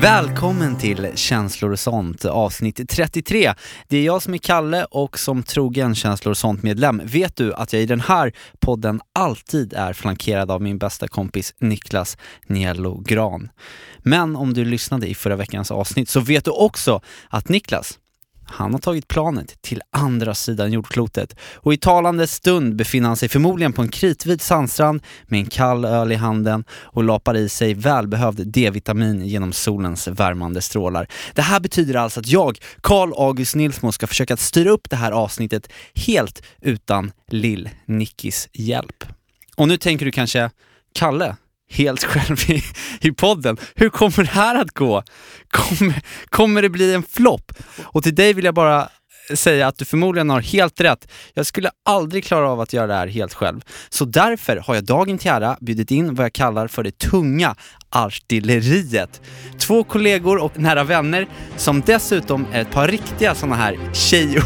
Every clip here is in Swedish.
Välkommen till Känslor och sånt, avsnitt 33. Det är jag som är Kalle och som trogen Känslor och sånt-medlem vet du att jag i den här podden alltid är flankerad av min bästa kompis Niklas Niello Gran. Men om du lyssnade i förra veckans avsnitt så vet du också att Niklas, han har tagit planet till andra sidan jordklotet och i talande stund befinner han sig förmodligen på en kritvit sandstrand med en kall öl i handen och lapar i sig välbehövd D-vitamin genom solens värmande strålar. Det här betyder alltså att jag, Karl August Nilsmo, ska försöka att styra upp det här avsnittet helt utan Lill-Nickis hjälp. Och nu tänker du kanske, Kalle, helt själv i, i podden. Hur kommer det här att gå? Kommer, kommer det bli en flopp? Och till dig vill jag bara säga att du förmodligen har helt rätt. Jag skulle aldrig klara av att göra det här helt själv. Så därför har jag dagen till ära bjudit in vad jag kallar för det tunga artilleriet. Två kollegor och nära vänner som dessutom är ett par riktiga sådana här tjejor.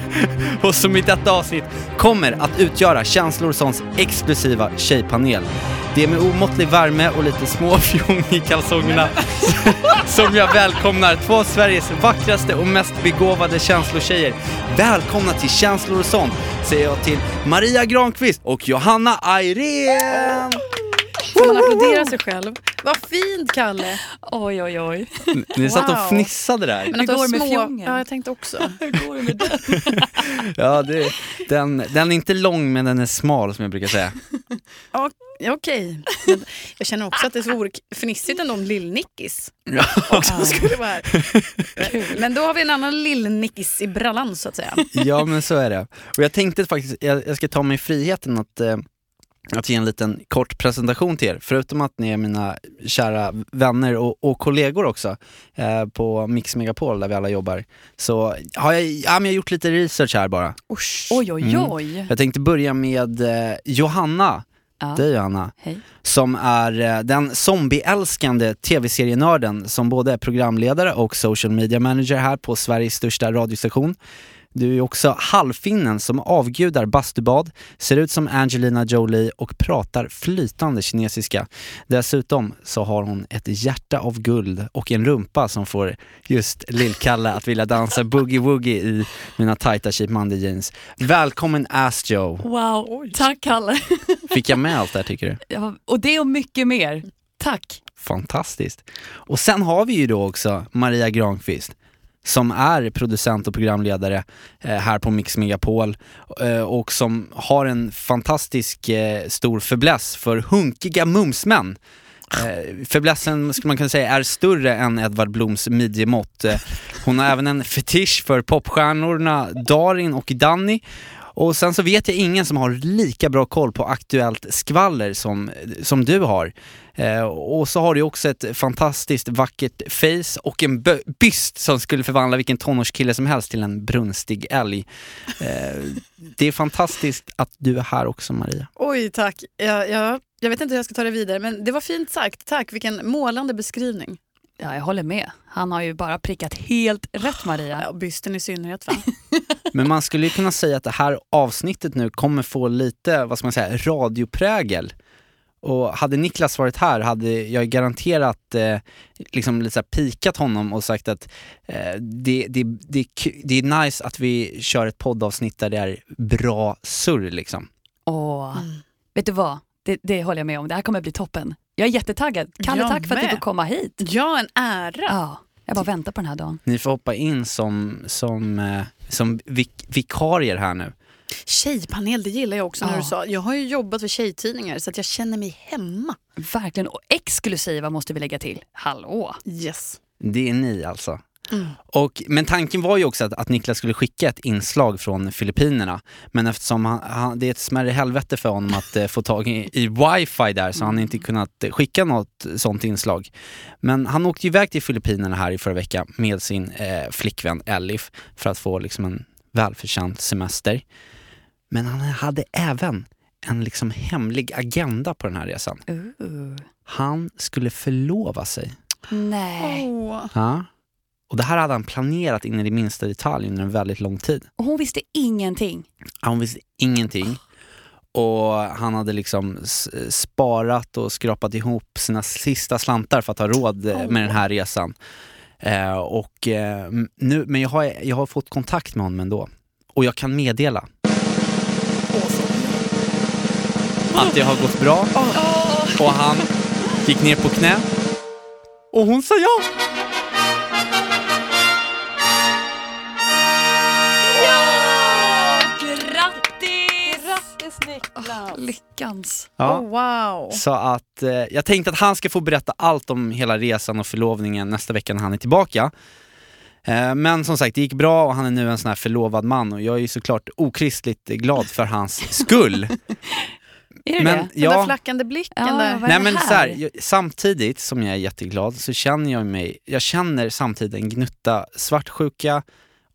och som i detta avsnitt kommer att utgöra Känslor Sons exklusiva tjejpanel. Det är med omåttlig värme och lite småfjong i kalsongerna som jag välkomnar två av Sveriges vackraste och mest begåvade känslotjejer. Välkomna till Känslor och sånt säger jag till Maria Granqvist och Johanna Ayrén! Får man applådera sig själv? Vad fint Kalle! Oj, oj, oj. Ni satt och Wow. fnissade där. Men att du Hur går det med små... fjongen? Ja, jag tänkte också. Hur går det med den? Ja, det, den, den är inte lång men den är smal som jag brukar säga. Ja, Okej. Men Jag känner också att det vore fnissigt ändå om Lill-Nickis Ja. också skulle vara här. Men då har vi en annan Lill-Nickis i brallan så att säga. Ja men så är det. Och jag tänkte faktiskt, jag, jag ska ta mig friheten att, eh, att ge en liten kort presentation till er. Förutom att ni är mina kära vänner och, och kollegor också eh, på Mix Megapol där vi alla jobbar. Så har jag, ja, men jag har gjort lite research här bara. Usch. Oj, oj, Mm. oj. Jag tänkte börja med eh, Johanna, Ja. dig Johanna. Hej. som är eh, den zombieälskande tv-serienörden som både är programledare och social media manager här på Sveriges största radiostation. Du är också halvfinnen som avgudar bastubad, ser ut som Angelina Jolie och pratar flytande kinesiska. Dessutom så har hon ett hjärta av guld och en rumpa som får just Lill-Kalle att vilja dansa boogie-woogie i mina tajta Cheap Monday jeans. Välkommen Ass Joe! Wow, tack Kalle. Fick jag med allt där tycker du? Ja, och det och mycket mer. Tack. Fantastiskt. Och sen har vi ju då också Maria Granqvist som är producent och programledare eh, här på Mix Megapol eh, och som har en fantastisk eh, stor fäbless för hunkiga mumsmän. Eh, fäblessen skulle man kunna säga är större än Edvard Bloms midjemått. Eh, hon har även en fetisch för popstjärnorna Darin och Danny och sen så vet jag ingen som har lika bra koll på aktuellt skvaller som, som du har. Eh, och så har du också ett fantastiskt vackert face och en bö- byst som skulle förvandla vilken tonårskille som helst till en brunstig älg. Eh, det är fantastiskt att du är här också Maria. Oj, tack. Jag, jag, jag vet inte hur jag ska ta det vidare, men det var fint sagt. Tack, vilken målande beskrivning. Ja, jag håller med. Han har ju bara prickat helt rätt Maria. Ja, bysten i synnerhet va? Men man skulle ju kunna säga att det här avsnittet nu kommer få lite, vad ska man säga, radioprägel. Och hade Niklas varit här hade jag garanterat eh, liksom lite så här pikat honom och sagt att eh, det, det, det, det är nice att vi kör ett poddavsnitt där det är bra surr liksom. Åh, Mm. vet du vad? Det, det håller jag med om. Det här kommer bli toppen. Jag är jättetaggad. Kalle, Jag tack för att du får komma hit. Ja, en ära. Ja, jag bara väntar på den här dagen. Ni får hoppa in som, som, eh, som vik vikarier här nu. Tjejpanel, det gillar jag också när Ja. du sa. Jag har ju jobbat för tjejtidningar så att jag känner mig hemma. Verkligen. Och exklusiva måste vi lägga till. Hallå! Yes. Det är ni alltså. Och, men tanken var ju också att, att Niklas skulle skicka ett inslag från Filippinerna. Men eftersom han, han, det är ett smärre helvete för honom att eh, få tag i, i wifi där så han har inte kunnat eh, skicka något sånt inslag. Men han åkte iväg till Filippinerna här i förra veckan med sin eh, flickvän Elif för att få liksom en välförtjänt semester. Men han hade även en liksom hemlig agenda på den här resan. Ooh. Han skulle förlova sig. Nej. Ja. Och det här hade han planerat in i det minsta detalj under en väldigt lång tid. Och hon visste ingenting. Han visste ingenting. Och han hade liksom sparat och skrapat ihop sina sista slantar för att ha råd eh, med den här resan. Eh, och, eh, nu, men jag har, jag har fått kontakt med honom ändå. Och jag kan meddela att det har gått bra. Och han gick ner på knä. Och hon sa ja! Lyckans. ja. Oh, wow. Så att eh, jag tänkte att han ska få berätta allt om hela resan och förlovningen nästa vecka när han är tillbaka. Eh, men som sagt, det gick bra och han är nu en sån här förlovad man och jag är ju såklart okristligt glad för hans skull. Är det Men det? Den där flackande blicken Ja, där. nej men så här, jag, samtidigt som jag är jätteglad så känner jag mig, jag känner samtidigt en gnutta svartsjuka,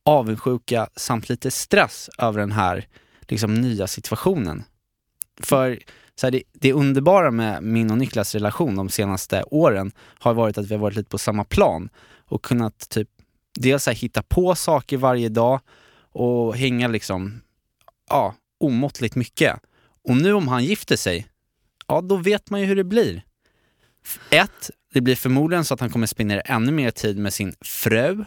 avundsjuka samt lite stress över den här liksom, nya situationen. För så här, det, det underbara med min och Niklas relation de senaste åren har varit att vi har varit lite på samma plan och kunnat typ dels så här, hitta på saker varje dag och hänga liksom, ja, omåttligt mycket. Och nu om han gifter sig, ja då vet man ju hur det blir. Ett, det blir förmodligen så att han kommer spendera ännu mer tid med sin fru,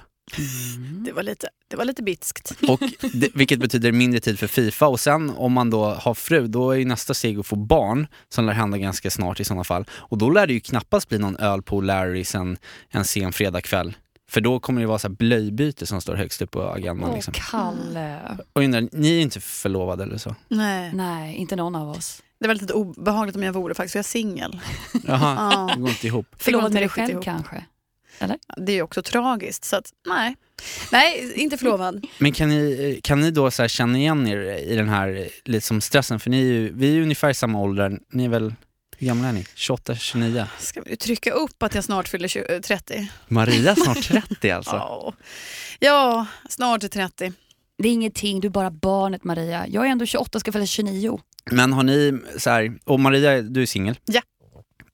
det var lite, det var lite bitskt. och det, vilket betyder mindre tid för Fifa. Och sen om man då har fru, då är ju nästa steg att få barn, som lär hända ganska snart i sådana fall. Och då lär det ju knappast bli någon öl på Larrys en, en sen fredagkväll. För då kommer det vara så här blöjbyte som står högst upp på agendan. Åh, Liksom. Kalle. Och undrar, ni är inte förlovade eller så? Nej. Nej, inte någon av oss. Det var lite obehagligt om jag vore faktiskt, jag är singel. Jaha, Ja. det går inte ihop. Inte med dig själv ihop. kanske? Det är ju också tragiskt, så att nej. Nej, inte förlovad. Men kan ni, kan ni då så här känna igen er i den här liksom stressen? För ni är ju, vi är ju ungefär i samma ålder. Ni är väl, hur gamla är ni? 28, 29? Ska vi trycka upp att jag snart fyller 20, eh, 30? Maria snart 30 alltså. Ja. ja, snart är 30. Det är ingenting, du är bara barnet Maria. Jag är ändå 28 ska fylla 29. Men har ni, så här, och Maria du är singel? Ja.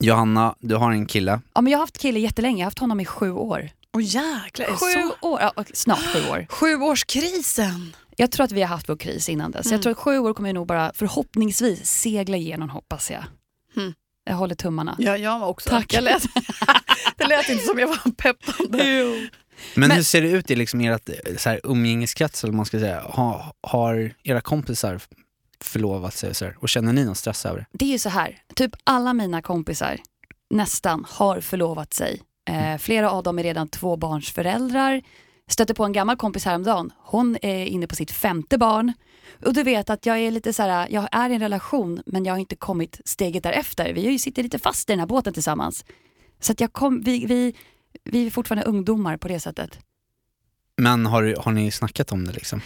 Johanna, du har en kille. Ja, men jag har haft kille jättelänge, jag har haft honom i sju år. Åh jäklar, Sju så? år, ja, snart sju år. Sjuårskrisen. Jag tror att vi har haft vår kris innan dess. Mm. Jag tror att sju år kommer jag nog bara förhoppningsvis segla igenom hoppas jag. Mm. Jag håller tummarna. Ja, jag var också. Tack. Jag lät, det lät inte som jag var peppande. Men, Men- hur ser det ut i liksom ert så här, umgängeskrets eller vad man ska säga? Ha, har era kompisar förlovat sig och, så här, och känner ni någon stress över det? Det är ju så här, typ alla mina kompisar nästan har förlovat sig. Eh, flera av dem är redan tvåbarnsföräldrar. Stötte på en gammal kompis häromdagen. Hon är inne på sitt femte barn. Och du vet att jag är lite så här, jag är i en relation men jag har inte kommit steget därefter. Vi sitter lite fast i den här båten tillsammans. Så att jag kom, vi, vi, vi är fortfarande ungdomar på det sättet. Men har, har ni snackat om det liksom?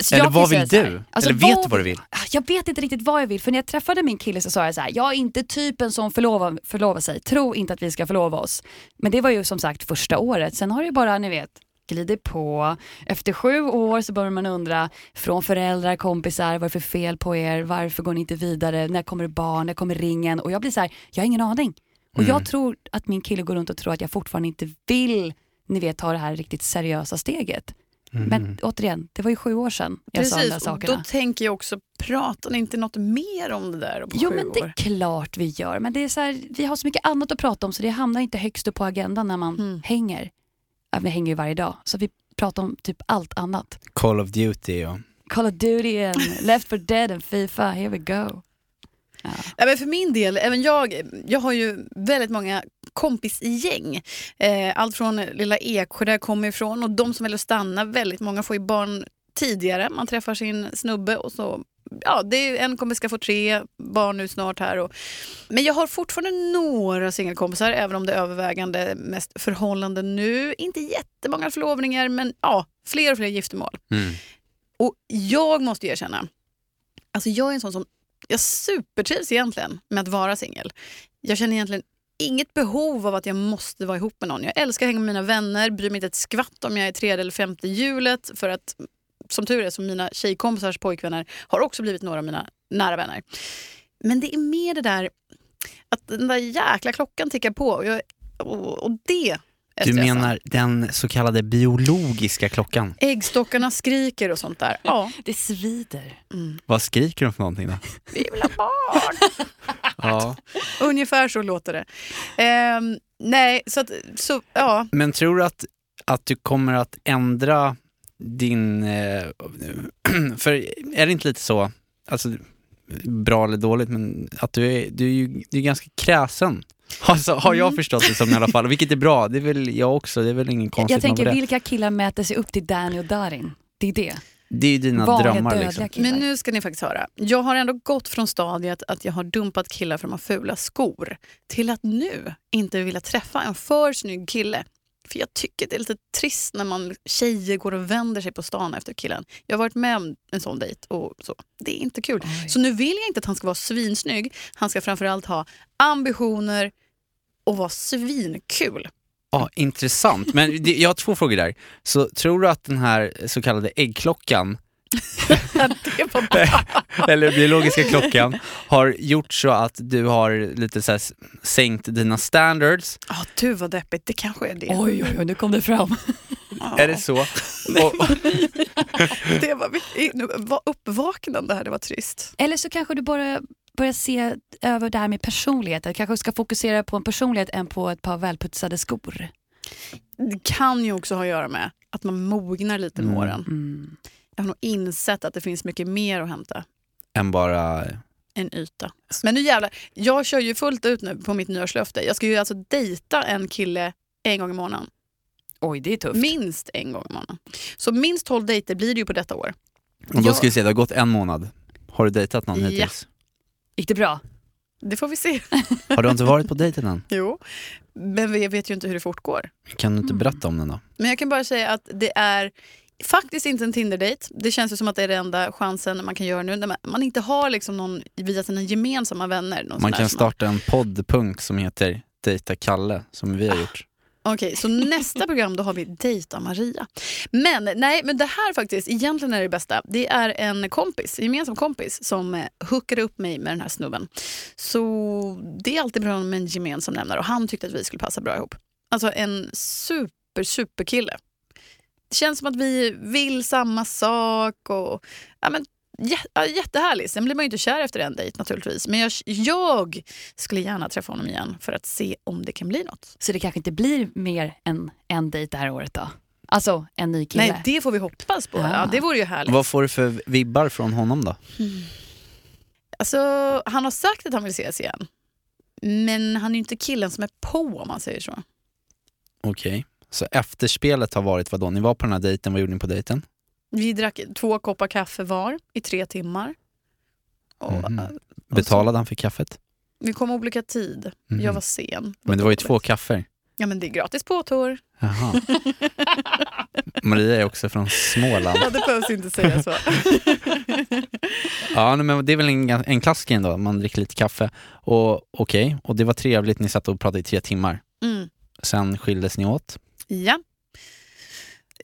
Så Eller vad vill du? alltså Eller vet du vad du vill? Jag vet inte riktigt vad jag vill. För när jag träffade min kille så sa jag så här, jag är inte typen som förlovar, förlovar sig. Tro inte att vi ska förlova oss. Men det var ju som sagt första året. Sen har det bara, ni vet, glidit på. Efter sju år så börjar man undra, från föräldrar, kompisar, vad är det för fel på er? Varför går ni inte vidare? När kommer det barn? När kommer ringen? Och jag blir så här, jag har ingen aning. Och Mm. jag tror att min kille går runt och tror att jag fortfarande inte vill, ni vet, ta det här riktigt seriösa steget. Mm. Men återigen, det var ju sju år sedan jag sa de där Precis, sakerna. då tänker jag också, pratar ni inte något mer om det där på Jo sju men det år? är klart vi gör, men det är så här, vi har så mycket annat att prata om så det hamnar inte högst upp på agendan när man Mm. hänger. Ja, vi hänger ju varje dag, så vi pratar om typ allt annat. Call of Duty och... Call of Duty and Left for Dead and Fifa, here we go. Ja. Ja, men för min del, även jag, jag har ju väldigt många kompisgäng. Eh, allt från lilla Eksjö där jag kommer ifrån och de som väljer att stanna, väldigt många får ju barn tidigare. Man träffar sin snubbe och så ja, det är, en kompis ska få tre barn nu snart här. Och, men jag har fortfarande några singelkompisar, även om det är övervägande mest förhållanden nu. Inte jättemånga förlovningar, men ja, fler och fler giftermål. Mm. Och jag måste erkänna, alltså jag är en sån som, jag supertrivs egentligen med att vara singel. Jag känner egentligen inget behov av att jag måste vara ihop med någon. Jag älskar att hänga med mina vänner, bryr mig inte ett skvatt om jag är tredje eller femte hjulet för att som tur är så mina tjejkompisars pojkvänner har också blivit några av mina nära vänner. Men det är mer det där att den där jäkla klockan tickar på och, jag, och, och det du menar den så kallade biologiska klockan? Äggstockarna skriker och sånt där. Ja, Det svider. Vad skriker de för någonting då? vi vill ha barn. Ja. Ungefär så låter det. Ehm, nej, så att, så, ja. Men tror du att, att du kommer att ändra din... Eh, för är det inte lite så, alltså bra eller dåligt, men att du är, du är ju du är ganska kräsen. Alltså, har jag förstått det som i alla fall, vilket är bra. Det är väl jag också, det är väl ingen konstigt Jag tänker vilka killar mäter sig upp till Danny och Darin? Det är det. Det är ju dina Vanliga drömmar liksom. killar. Men nu ska ni faktiskt höra. Jag har ändå gått från stadiet att jag har dumpat killar för de har fula skor till att nu inte vilja träffa en för snygg kille. För jag tycker det är lite trist när man tjejer går och vänder sig på stan efter killen. Jag har varit med om en sån dejt och så. Det är inte kul. Så nu vill jag inte att han ska vara svinsnygg. Han ska framförallt ha ambitioner och vara svinkul. Ja, intressant. Men jag har två frågor där. Så tror du att den här så kallade äggklockan. eller biologiska klockan, har gjort så att du har lite så här sänkt dina standards? Ah, du vad deppigt, det kanske är det. Oj, oj, oj, nu kom det fram. Ja. Är det så? Och, Det var, nu var uppvaknande här, det var trist. Eller så kanske du bara börjar se över det här med personlighet. kanske ska fokusera på en personlighet än på ett par välputsade skor. Det kan ju också ha att göra med att man mognar lite med Mm. åren. Mm. Jag har nog insett att det finns mycket mer att hämta än bara... än yta. Men nu jävlar, jag kör ju fullt ut nu på mitt nyårslöfte. Jag ska ju alltså dejta en kille en gång i månaden. Oj, det är tufft. Minst en gång i månaden. Så minst 12 dejter blir det ju på detta år. Och då ska vi se, det har gått en månad. Har du dejtat någon Ja. hittills? Gick det bra? Det får vi se. Har du inte varit på dejten än? Jo, men vi vet ju inte hur det fortgår. Kan du inte berätta om den då? Men jag kan bara säga att det är faktiskt inte en Tinder-dejt. Det känns ju som att det är den enda chansen man kan göra nu när man, man inte har liksom någon via sina gemensamma vänner. Man kan starta en poddpunkt som heter Dejta Kalle, som vi har gjort. Okej, så nästa program då har vi Dejta Maria. Men nej, men det här faktiskt, egentligen är det bästa. Det är en kompis, en gemensam kompis som eh, hookade upp mig med den här snubben. Så det är alltid bra med en gemensam nämnare och han tyckte att vi skulle passa bra ihop. Alltså en super, super kille. Det känns som att vi vill samma sak och ja, men, jä- ja, jättehärligt. Sen blir man ju inte kär efter en dejt naturligtvis. Men jag, jag skulle gärna träffa honom igen för att se om det kan bli något. Så det kanske inte blir mer än en dejt det här året då? Alltså en ny kille? Nej, det får vi hoppas på. Ja. Ja, det vore ju härligt. Vad får du för vibbar från honom då? Alltså, han har sagt att han vill ses igen. Men han är ju inte killen som är på om man säger så. Okej. Så efterspelet har varit vad då? Ni var på den här dejten, vad gjorde ni på dejten? Vi drack två koppar kaffe var i tre timmar. Och, Mhm. äh, Betalade han för kaffet? vi kom olika tid. Mhm. Jag var sen. Men det var ju två kaffer. Ja men det är gratis påtår. Jaha. Maria är också från Småland. Ja, det behövs inte säga så. Ja, men det är väl en, en klassiker ändå, man dricker lite kaffe. Och okej, och det var trevligt, ni satt och pratade i tre timmar. Mm. Sen skildes ni åt. Ja.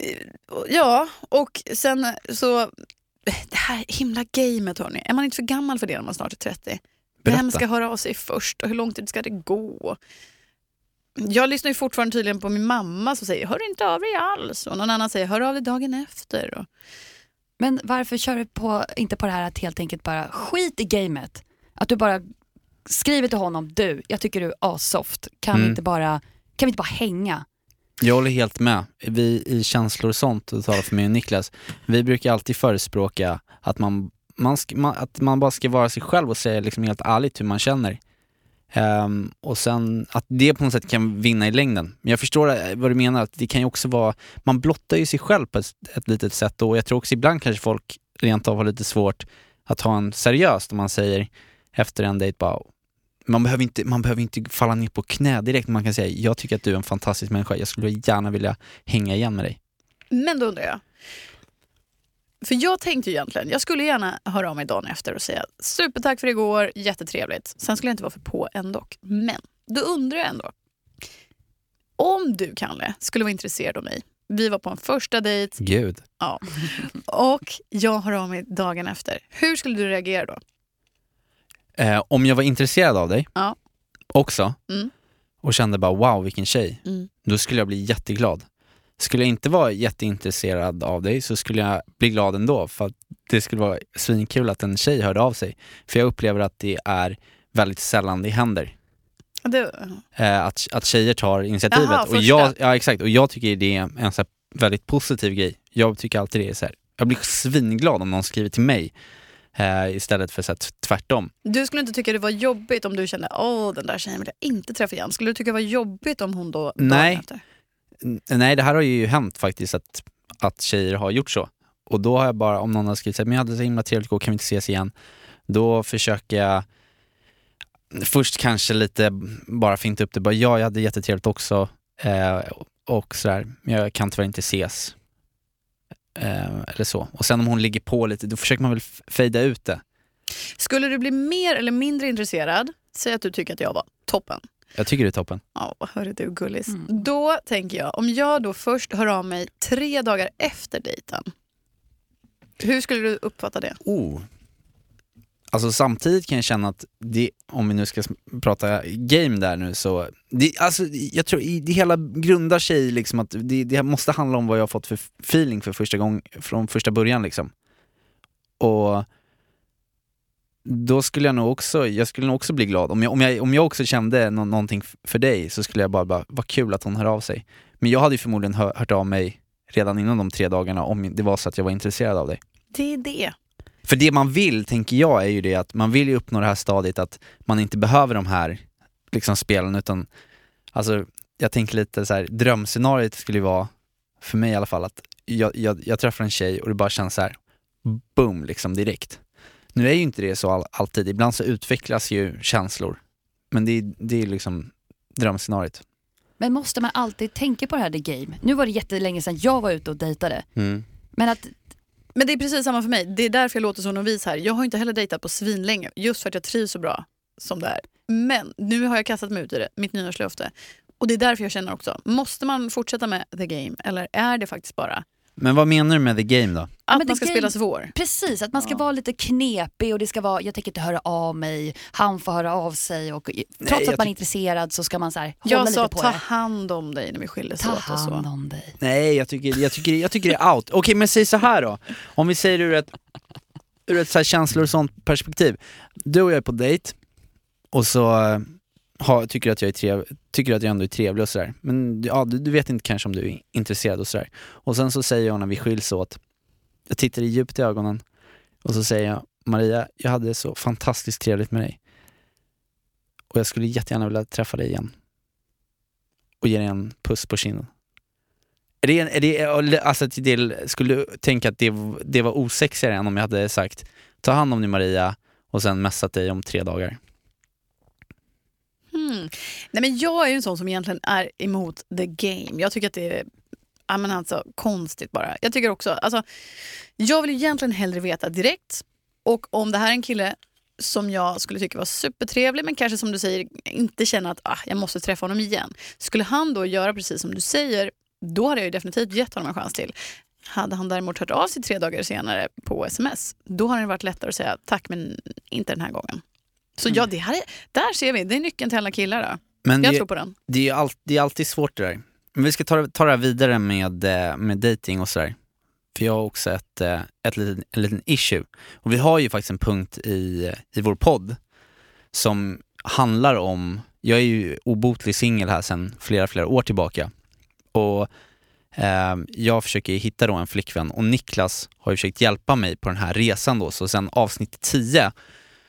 Eh, Ja, och sen så... Det här himla gamet hörni. Är man inte för gammal för det när man snart är 30? Berätta. Vem ska höra av sig först och hur lång tid ska det gå? Jag lyssnar ju fortfarande tydligen på min mamma som säger hör inte av dig alls och någon annan säger hör av dig dagen efter. Och, Men varför kör du på, inte på det här att helt enkelt bara skit i gamet? Att du bara skriver till honom, du, jag tycker du är assoft. Kan, vi Mm. inte bara, kan vi inte bara hänga? Jag håller helt med. Vi i Känslor och sånt, och talar för mig och Niklas, vi brukar alltid förespråka att man, man, ska, man, att man bara ska vara sig själv och säga liksom helt ärligt hur man känner. Um, och sen att det på något sätt kan vinna i längden. Men jag förstår eh, vad du menar, att det kan ju också vara, man blottar ju sig själv på ett, ett litet sätt och jag tror också ibland kanske folk rent av har lite svårt att ha en seriöst om man säger efter en dejt bara man behöver, inte, man behöver inte falla ner på knä direkt, man kan säga jag tycker att du är en fantastisk människa, jag skulle gärna vilja hänga igen med dig. Men då undrar jag. För jag tänkte ju egentligen, jag skulle gärna höra av mig dagen efter och säga supertack för igår, jättetrevligt. Sen skulle jag inte vara för på ändå. Men då undrar jag ändå. Om du, Kalle, skulle vara intresserad av mig. Vi var på en första dejt Gud. ja, och jag hör av mig dagen efter. Hur skulle du reagera då? Eh, om jag var intresserad av dig Ja. också Mm. och kände bara wow vilken tjej, Mm. då skulle jag bli jätteglad. Skulle jag inte vara jätteintresserad av dig så skulle jag bli glad ändå för att det skulle vara svinkul att en tjej hörde av sig. För jag upplever att det är väldigt sällan det händer. Det, Eh, att, att tjejer tar initiativet. Jaha, och jag, ja exakt, och jag tycker det är en så väldigt positiv grej. Jag tycker alltid det är så här. jag blir svinglad om någon skriver till mig eh, istället för så här, tvärtom. du skulle inte tycka det var jobbigt om du kände åh den där tjejen vill jag inte träffa igen. Skulle du tycka det var jobbigt om hon då Nej. efter? Nej, det här har ju hänt faktiskt att, att tjejer har gjort så. Och då har jag bara, om någon har skrivit men jag hade så himla trevligt igår, kan vi inte ses igen? Då försöker jag först kanske lite bara finta upp det, bara ja, jag hade jättetrevligt också eh, och sådär, jag kan tyvärr inte ses. Eh, eller så. Och sen om hon ligger på lite, då försöker man väl fejda ut det. Skulle du bli mer eller mindre intresserad, säg att du tycker att jag var toppen. Jag tycker det är toppen. Ja, hörru du gullis. Mm. Då tänker jag, om jag då först hör av mig tre dagar efter dejten. Hur skulle du uppfatta det? Oh. Alltså samtidigt kan jag känna att det, om vi nu ska prata game där nu så, det, alltså jag tror det hela grundar sig i liksom att det, det måste handla om vad jag har fått för feeling för första gången, från första början liksom. Och då skulle jag nog också, jag skulle nog också bli glad. Om jag, om jag, om jag också kände no någonting för dig så skulle jag bara, bara, vad kul att hon hör av sig. Men jag hade ju förmodligen hör, hört av mig redan innan de tre dagarna om det var så att jag var intresserad av dig. Det är det. För det man vill, tänker jag, är ju det att man vill ju uppnå det här stadiet att man inte behöver de här liksom spelen utan, alltså jag tänker lite så här, drömscenariot skulle ju vara, för mig i alla fall, att jag, jag, jag träffar en tjej och det bara känns så här, boom, liksom direkt. Nu är ju inte det så all, alltid, ibland så utvecklas ju känslor, men det, är- det är liksom drömscenariot. Men måste man alltid tänka på det här the game? Nu var det jättelänge sedan jag var ute och dejtade. Men att, men det är precis samma för mig. Det är därför jag låter så novis här. Jag har inte heller dejtat på svinlänge, just för att jag trivs så bra som det är. Men nu har jag kastat mig ut i det, mitt nyårslöfte. Och det är därför jag känner också, måste man fortsätta med the game eller är det faktiskt bara men vad menar du med the game då? att men man ska game- spela svår? precis, att man ska Ja. vara lite knepig och det ska vara, jag tänker inte höra av mig, han får höra av sig och trots jag att man är intresserad så ska man så här, hålla Jag sa lite på ta det. hand om dig när vi skildes Ta åt och så. hand om dig. Nej, jag tycker, jag tycker, jag tycker det är out. Okej, men säg så här då. Om vi säger ur ett, ur ett så här känslor och sånt perspektiv. Du och jag är på dejt och så ha, tycker att jag är trev, tycker att jag ändå är trevlig och sådär. Men ja, du, du vet inte kanske om du är intresserad och sådär. Och sen så säger jag när vi skiljs åt, jag tittar dig djupt i ögonen och så säger jag Maria, jag hade så fantastiskt trevligt med dig. Och jag skulle jättegärna vilja träffa dig igen. Och ge dig en puss på kinden. Är det, är det, alltså att det, skulle du tänka att det, det var osexigare än om jag hade sagt ta hand om dig Maria och sen messat dig om tre dagar? Mm. Nej, men jag är ju en sån som egentligen är emot the game. Jag tycker att det är ja, men alltså, konstigt bara. Jag tycker också, alltså, jag vill egentligen hellre veta direkt. Och om det här är en kille som jag skulle tycka var supertrevlig men kanske som du säger inte känner att ah, jag måste träffa honom igen. Skulle han då göra precis som du säger, då hade jag ju definitivt gett honom en chans till. Hade han däremot hört av sig tre dagar senare på sms, då hade det varit lättare att säga tack men inte den här gången. Så ja, det här är, där ser vi, det är nyckeln till alla killar. Då. Men Jag det, tror på den. det, är all, det är alltid svårt det där. Men vi ska ta, ta det här vidare med, eh, med dating och sådär. För jag har också ett, eh, ett litet, en liten issue. Och vi har ju faktiskt en punkt i, i vår podd som handlar om, jag är ju obotlig singel här sedan flera, flera år tillbaka. Och eh, jag försöker hitta då en flickvän och Niklas har ju försökt hjälpa mig på den här resan då. Så sen avsnitt 10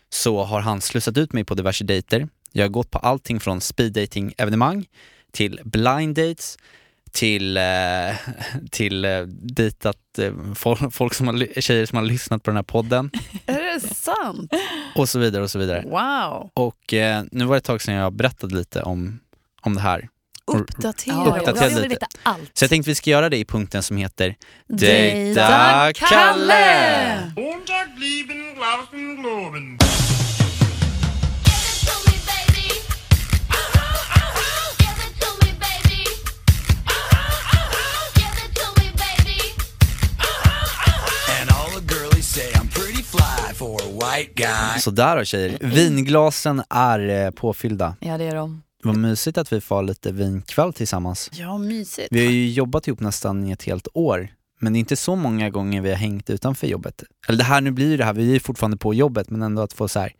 så har han slussat ut mig på diverse dejter. Jag har gått på allting från speeddating evenemang till blind dates, till, eh, till eh, dit att eh, folk, som har, tjejer som har lyssnat på den här podden Är det sant? och så vidare och så vidare. Wow. Och nu var det ett tag sedan jag berättade lite om, om det här. Uppdatera. Lite. veta allt. Så jag tänkte vi ska göra det i punkten som heter Dejta Kalle! Montag white guy. Så där då tjejer, vinglasen är eh, påfyllda. Ja, det är de. Vad mysigt att vi får ha lite vinkväll tillsammans. Ja, mysigt. Vi har ju jobbat ihop nästan i ett helt år. Men det är inte så många gånger vi har hängt utanför jobbet. Eller det här, nu blir ju det här, vi är ju fortfarande på jobbet men ändå att få så här,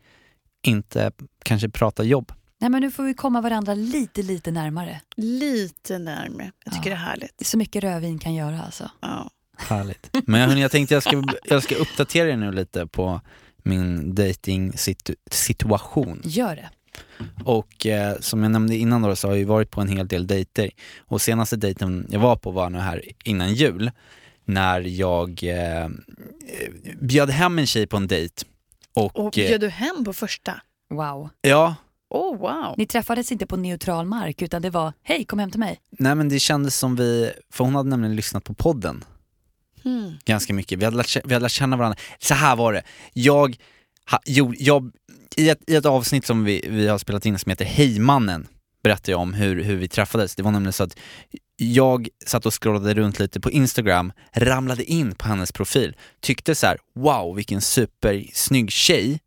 inte kanske prata jobb. Nej, men nu får vi komma varandra lite, lite närmare. Lite närmare. Jag tycker Ja. det är härligt. Det är så mycket rödvin kan göra alltså. Ja. Härligt. Men hörni, jag tänkte jag ska, jag ska uppdatera er nu lite på min dating situ- situation. Gör det. Och eh, som jag nämnde innan då så har jag ju varit på en hel del dejter. Och senaste dejten jag var på var nu här innan jul. När jag eh, bjöd hem en tjej på en dejt. Och, Och eh, bjöd du hem på första? Wow. ja, Oh wow. Ni träffades inte på neutral mark utan det var hej kom hem till mig. nej men det kändes som vi, för hon hade nämligen lyssnat på podden Hmm. ganska mycket. Vi hade lärt, vi hade lärt känna varandra. Så här var det. Jag, ha, jo, jag i, ett, I ett avsnitt som vi, vi har spelat in som heter Hejmannen berättade jag om hur, hur vi träffades. Det var nämligen så att jag satt och scrollade runt lite på Instagram, ramlade in på hennes profil, tyckte så här: wow vilken supersnygg tjej.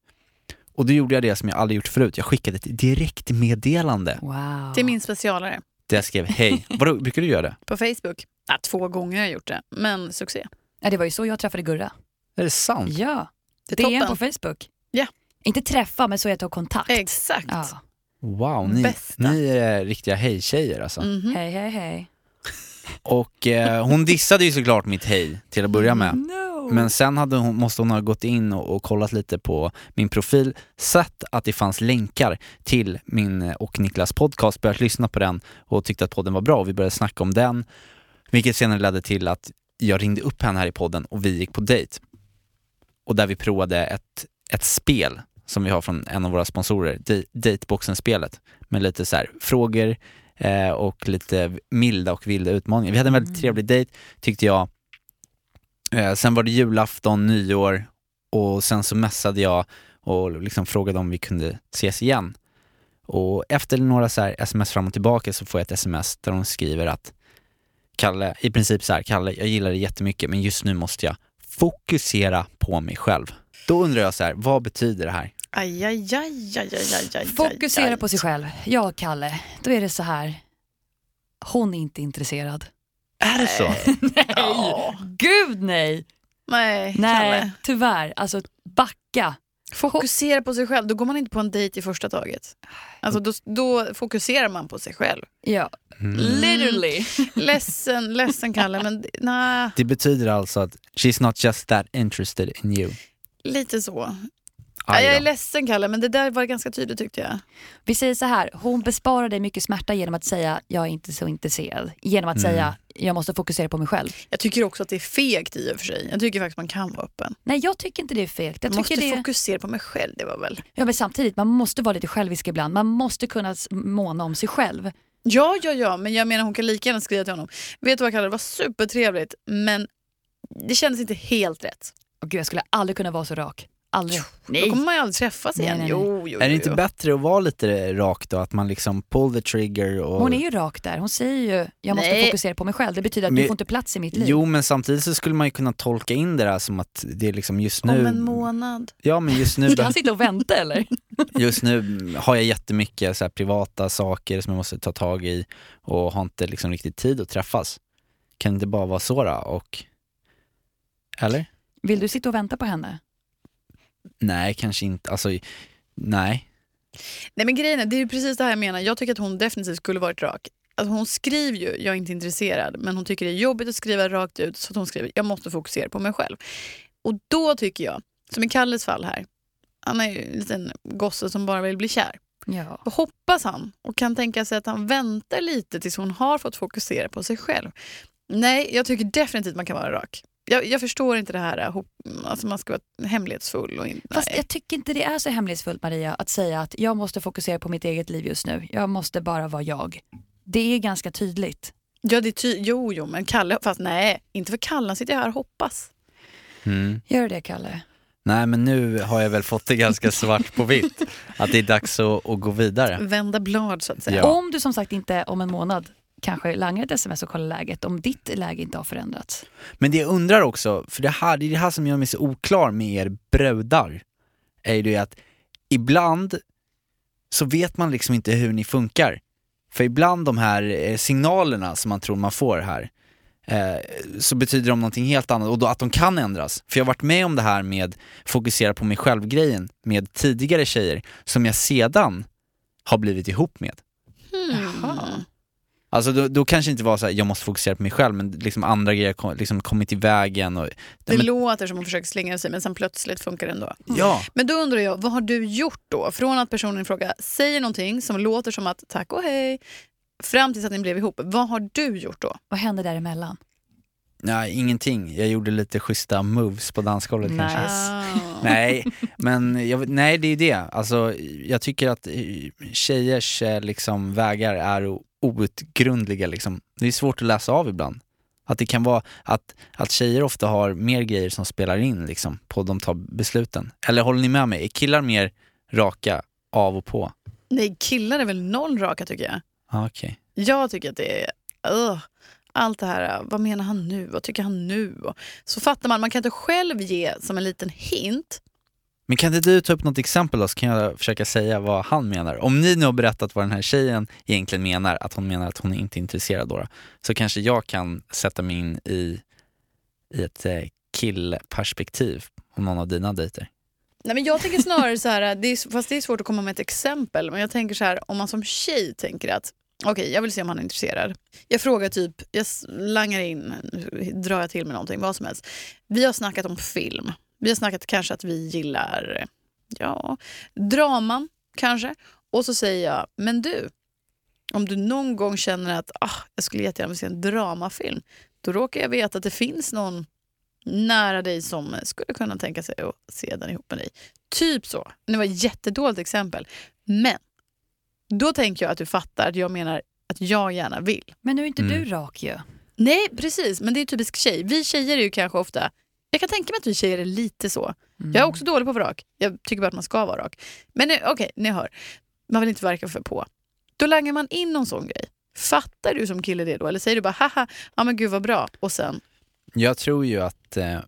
Och då gjorde jag det som jag aldrig gjort förut, jag skickade ett direktmeddelande Wow. Till min specialare. där jag skrev hej. Vadå, brukar du göra det? På Facebook. Ja, två gånger har jag gjort det, men succé. Ja, det var ju så jag träffade Gurra. Är det sant? Ja, Det är DM toppen. på Facebook. Ja. Inte träffa men så jag tog kontakt. Exakt. Ja. Wow, ni, Bästa. ni är riktiga hej-tjejer alltså. Mhm. Hej hej hej. Och eh, hon dissade ju såklart mitt hej till att börja med. No. Men sen hade hon, måste hon ha gått in och, och kollat lite på min profil, sett att det fanns länkar till min eh, och Niklas podcast, börjat lyssna på den och tyckte att podden var bra och vi började snacka om den. Vilket senare ledde till att jag ringde upp henne här i podden och vi gick på dejt. Och där vi provade ett, ett spel som vi har från en av våra sponsorer, Dateboxen-spelet. Med lite så här frågor eh, och lite milda och vilda utmaningar. Vi hade en väldigt trevlig dejt tyckte jag. Eh, sen var det julafton, nyår och sen så messade jag och liksom frågade om vi kunde ses igen. Och efter några så här sms fram och tillbaka så får jag ett sms där hon skriver att Kalle, i princip så här, Kalle, jag gillar dig jättemycket men just nu måste jag fokusera på mig själv. Då undrar jag så här, vad betyder det här? Aj, aj, aj, aj, aj, aj, aj, Fokusera aj. på sig själv. Ja, Kalle. Då är det så här. Hon är inte intresserad. Är det så? Ja. Gud nej! Nej, Nej, Kalle. tyvärr. Alltså backa. Fokusera på sig själv, då går man inte på en dejt i första taget. Alltså då, då fokuserar man på sig själv. Ja, Mm. literally. Ledsen, ledsen Kalle, men nej, Det betyder alltså att she's not just that interested in you. lite så. Aj jag är ledsen Kalle, men det där var ganska tydligt tyckte jag. Vi säger så här, hon besparar dig mycket smärta genom att säga jag är inte så intresserad. Genom att säga jag måste fokusera på mig själv. Jag tycker också att det är fegt i och för sig. Jag tycker faktiskt man kan vara öppen. Nej, jag tycker inte det är fegt. Jag Jag måste det... fokusera på mig själv, det var väl. ja, men samtidigt, man måste vara lite självisk ibland. Man måste kunna måna om sig själv. Ja, ja, ja, men jag menar hon kan lika gärna skriva till honom. Vet du vad Kalle, det var supertrevligt, men det kändes inte helt rätt. Och gud, jag skulle aldrig kunna vara så rak. Aldrig. Då kommer man ju aldrig träffas Nej, igen. nej, nej. Jo, jo, Är det inte jo. bättre att vara lite rak då? Att man liksom pull the trigger och... Hon är ju rak där. Hon säger ju jag måste Nej. fokusera på mig själv. Det betyder att Men- du får inte plats i mitt liv. Jo men samtidigt så skulle man ju kunna tolka in det där som att det är liksom just nu... Om en månad. Ja men just nu, Ska han sitta och vänta eller? just nu har jag jättemycket så här privata saker som jag måste ta tag i och har inte liksom riktigt tid att träffas. Kan det inte bara vara så då? Och... Eller? Vill du sitta och vänta på henne? Nej, kanske inte. Alltså, nej. Nej men grejen är, det är ju precis det här jag menar. Jag tycker att hon definitivt skulle varit rak. Alltså hon skriver ju, jag är inte intresserad, men hon tycker det är jobbigt att skriva rakt ut så att hon skriver, jag måste fokusera på mig själv. Och då tycker jag, som i Kalles fall här, han är ju en liten gosse som bara vill bli kär. Ja. Då hoppas han och kan tänka sig att han väntar lite tills hon har fått fokusera på sig själv. Nej, jag tycker definitivt man kan vara rak. Jag, jag förstår inte det här, hop- alltså man ska vara hemlighetsfull. Och in, Fast jag tycker inte det är så hemlighetsfullt Maria att säga att jag måste fokusera på mitt eget liv just nu. Jag måste bara vara jag. Det är ganska tydligt. Ja, det är ty- jo, jo, men Kalle, fast nej, inte för Kalle, han sitter här och hoppas. Mm. Gör det Kalle? Nej men nu har jag väl fått det ganska svart på vitt. Att det är dags att, att gå vidare. Vända blad så att säga. Ja. Om du som sagt inte om en månad kanske langar ett sms och kollar läget, om ditt läge inte har förändrats. Men det jag undrar också, för det här, det är det här som gör mig så oklar med er brudar, är ju det att ibland så vet man liksom inte hur ni funkar. För ibland de här eh, signalerna som man tror man får här, eh, så betyder de någonting helt annat och då att de kan ändras. För jag har varit med om det här med fokusera på mig själv-grejen med tidigare tjejer som jag sedan har blivit ihop med. Hmm. Alltså då, då kanske det inte var så här, jag måste fokusera på mig själv, men liksom andra grejer kom, liksom kommit i vägen. Och, Det men, låter som att hon försöker slingra sig men sen plötsligt funkar det ändå. ja, Men då undrar jag, vad har du gjort då? Från att personen i fråga säger någonting som låter som att tack och hej, fram tills att ni blev ihop. Vad har du gjort då? Vad hände däremellan? nej, ingenting. Jag gjorde lite schyssta moves på dansgolvet kanske. Ah. Nej, men jag, nej det är det. Alltså, jag tycker att eh, tjejers eh, liksom, vägar är outgrundliga. Liksom. Det är svårt att läsa av ibland. Att det kan vara att, att tjejer ofta har mer grejer som spelar in liksom, på de tar besluten. Eller håller ni med mig? Är killar mer raka av och på? Nej, killar är väl noll raka tycker jag. Ah, Okej. Jag tycker att det är... ugh. allt det här, uh, vad menar han nu? Vad tycker han nu? Så fattar man, man kan inte själv ge som en liten hint. Men kan inte du ta upp något exempel då, så kan jag försöka säga vad han menar. Om ni nu har berättat vad den här tjejen egentligen menar, att hon menar att hon inte är intresserad då, så kanske jag kan sätta mig in i, i ett eh, killperspektiv om någon av dina dejter. Nej, men jag tänker snarare så här, det är, fast det är svårt att komma med ett exempel, men jag tänker så här, om man som tjej tänker att okej, jag vill se om han är intresserad. Jag frågar typ, jag langar in, drar jag till med någonting, vad som helst. Vi har snackat om film. Vi har snackat kanske att vi gillar, ja, draman kanske. Och så säger jag, men du, om du någon gång känner att ah, jag skulle jättegärna vilja se en dramafilm, då råkar jag veta att det finns någon nära dig som skulle kunna tänka sig att se den ihop med dig. Typ så. Det var ett jättedåligt exempel. Men då tänker jag att du fattar att jag menar att jag gärna vill. Men nu är inte Mm. du rak ju. Nej, precis. Men det är typiskt tjej. Vi tjejer är ju kanske ofta... Jag kan tänka mig att vi tjejer är lite så. Mm. Jag är också dålig på att vara rak. Jag tycker bara att man ska vara rak. Men nu- okej, ni hör. Man vill inte verka för på. Då langar man in någon sån grej. Fattar du som kille det då? Eller säger du bara haha, ja men gud vad bra. Och sen, Jag tror ju att eh,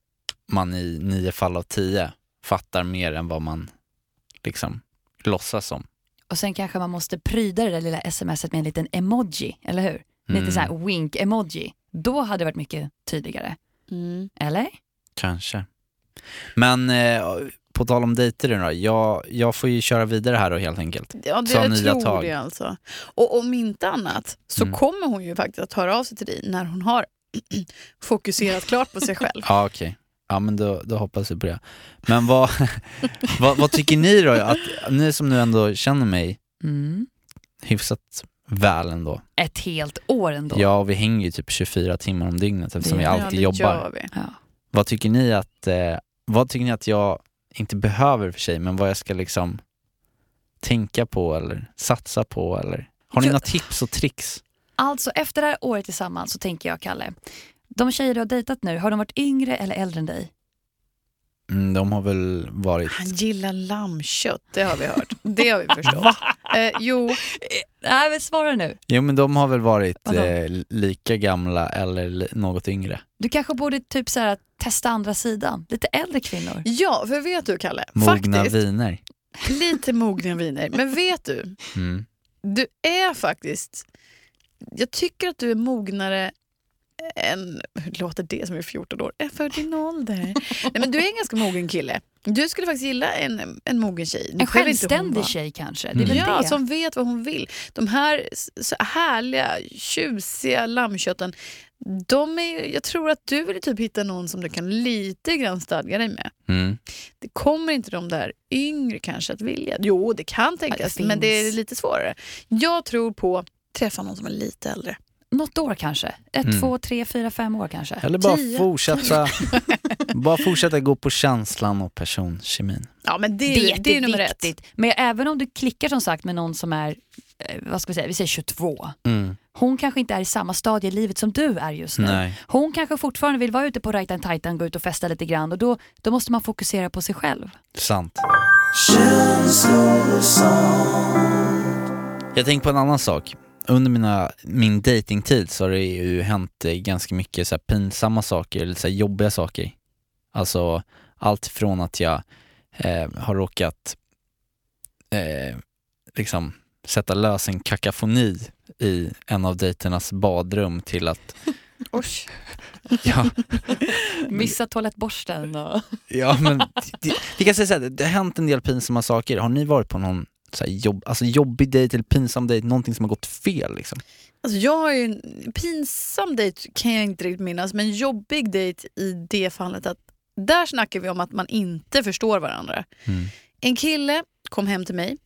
man i nio fall av tio fattar mer än vad man liksom låtsas som. Och sen kanske man måste pryda det där lilla smset med en liten emoji, eller hur? Mm. Lite så här wink-emoji. Då hade det varit mycket tydligare. mm. Eller? Kanske. Men eh, på tal om dejter nu då, jag, jag får ju köra vidare här då helt enkelt. Ja, det, jag nya tror tag. det alltså. Och om inte annat så Mm. kommer hon ju faktiskt att höra av sig till dig när hon har fokuserat klart på sig själv. Ja okej, ja men då, då hoppas vi på det. Men vad, vad, vad tycker ni då? Att, ni som nu ändå känner mig Mm. hyfsat väl ändå. Ett helt år ändå. Ja, vi hänger ju typ 24 timmar om dygnet eftersom vi alltid jobbar. Ja. Vad tycker ni att, eh, vad tycker ni att jag inte behöver för sig, men vad jag ska liksom tänka på eller satsa på eller? Har ni Jag- några tips och tricks? Alltså efter det här året tillsammans så tänker jag Kalle, de tjejer du har dejtat nu, har de varit yngre eller äldre än dig? Mm, de har väl varit... Han gillar lammkött, det har vi hört. Det har vi förstått. eh, jo, Nej men svara nu. Jo men de har väl varit eh, lika gamla eller li- något yngre. Du kanske borde typ så här, testa andra sidan. Lite äldre kvinnor. ja, för vet du Kalle, Mogna faktiskt, viner. lite mogna viner. Men vet du, Mm. du är faktiskt, jag tycker att du är mognare en, hur låter det som är 14 år? Är för din ålder. Nej, men du är en ganska mogen kille. Du skulle faktiskt gilla en, en mogen tjej. Nu En självständig tjej kanske. Det är väl Ja, det. som vet vad hon vill. De här så härliga, tjusiga lammkötten, de är, jag tror att du vill typ hitta någon som du kan lite grann stadga dig med. Mm. Det kommer inte de där yngre kanske att vilja. Jo, det kan tänkas, det men det är lite svårare. Jag tror på träffa någon som är lite äldre. Något år kanske. Ett, Mm. två, tre, fyra, fem år kanske. Eller bara Tio. fortsätta, bara fortsätta gå på känslan och personkemin. Ja, men det, Det det är nummer ett. Men även om du klickar som sagt med någon som är, eh, vad ska vi säga, vi säger 22. Mm. Hon kanske inte är i samma stadie i livet som du är just nu. Nej. Hon kanske fortfarande vill vara ute på rajtan tajtan, gå ut och festa lite grann och då, då måste man fokusera på sig själv. Sant. Jag tänker på en annan sak. Under mina, min datingtid så har det ju hänt ganska mycket så här pinsamma saker, eller så här jobbiga saker. Alltså allt från att jag eh, har råkat eh, liksom sätta lös en kakafoni i en av dejternas badrum till att Oj. ja, Missa toalettborsten och... Ja men det, vi kan säga såhär, det har hänt en del pinsamma saker. Har ni varit på någon så här jobb, alltså jobbig dejt eller pinsam dejt, någonting som har gått fel liksom? Alltså jag har ju pinsam dejt kan jag inte riktigt minnas, men jobbig dejt i det fallet att där snackar vi om att man inte förstår varandra. Mm. En kille kom hem till mig,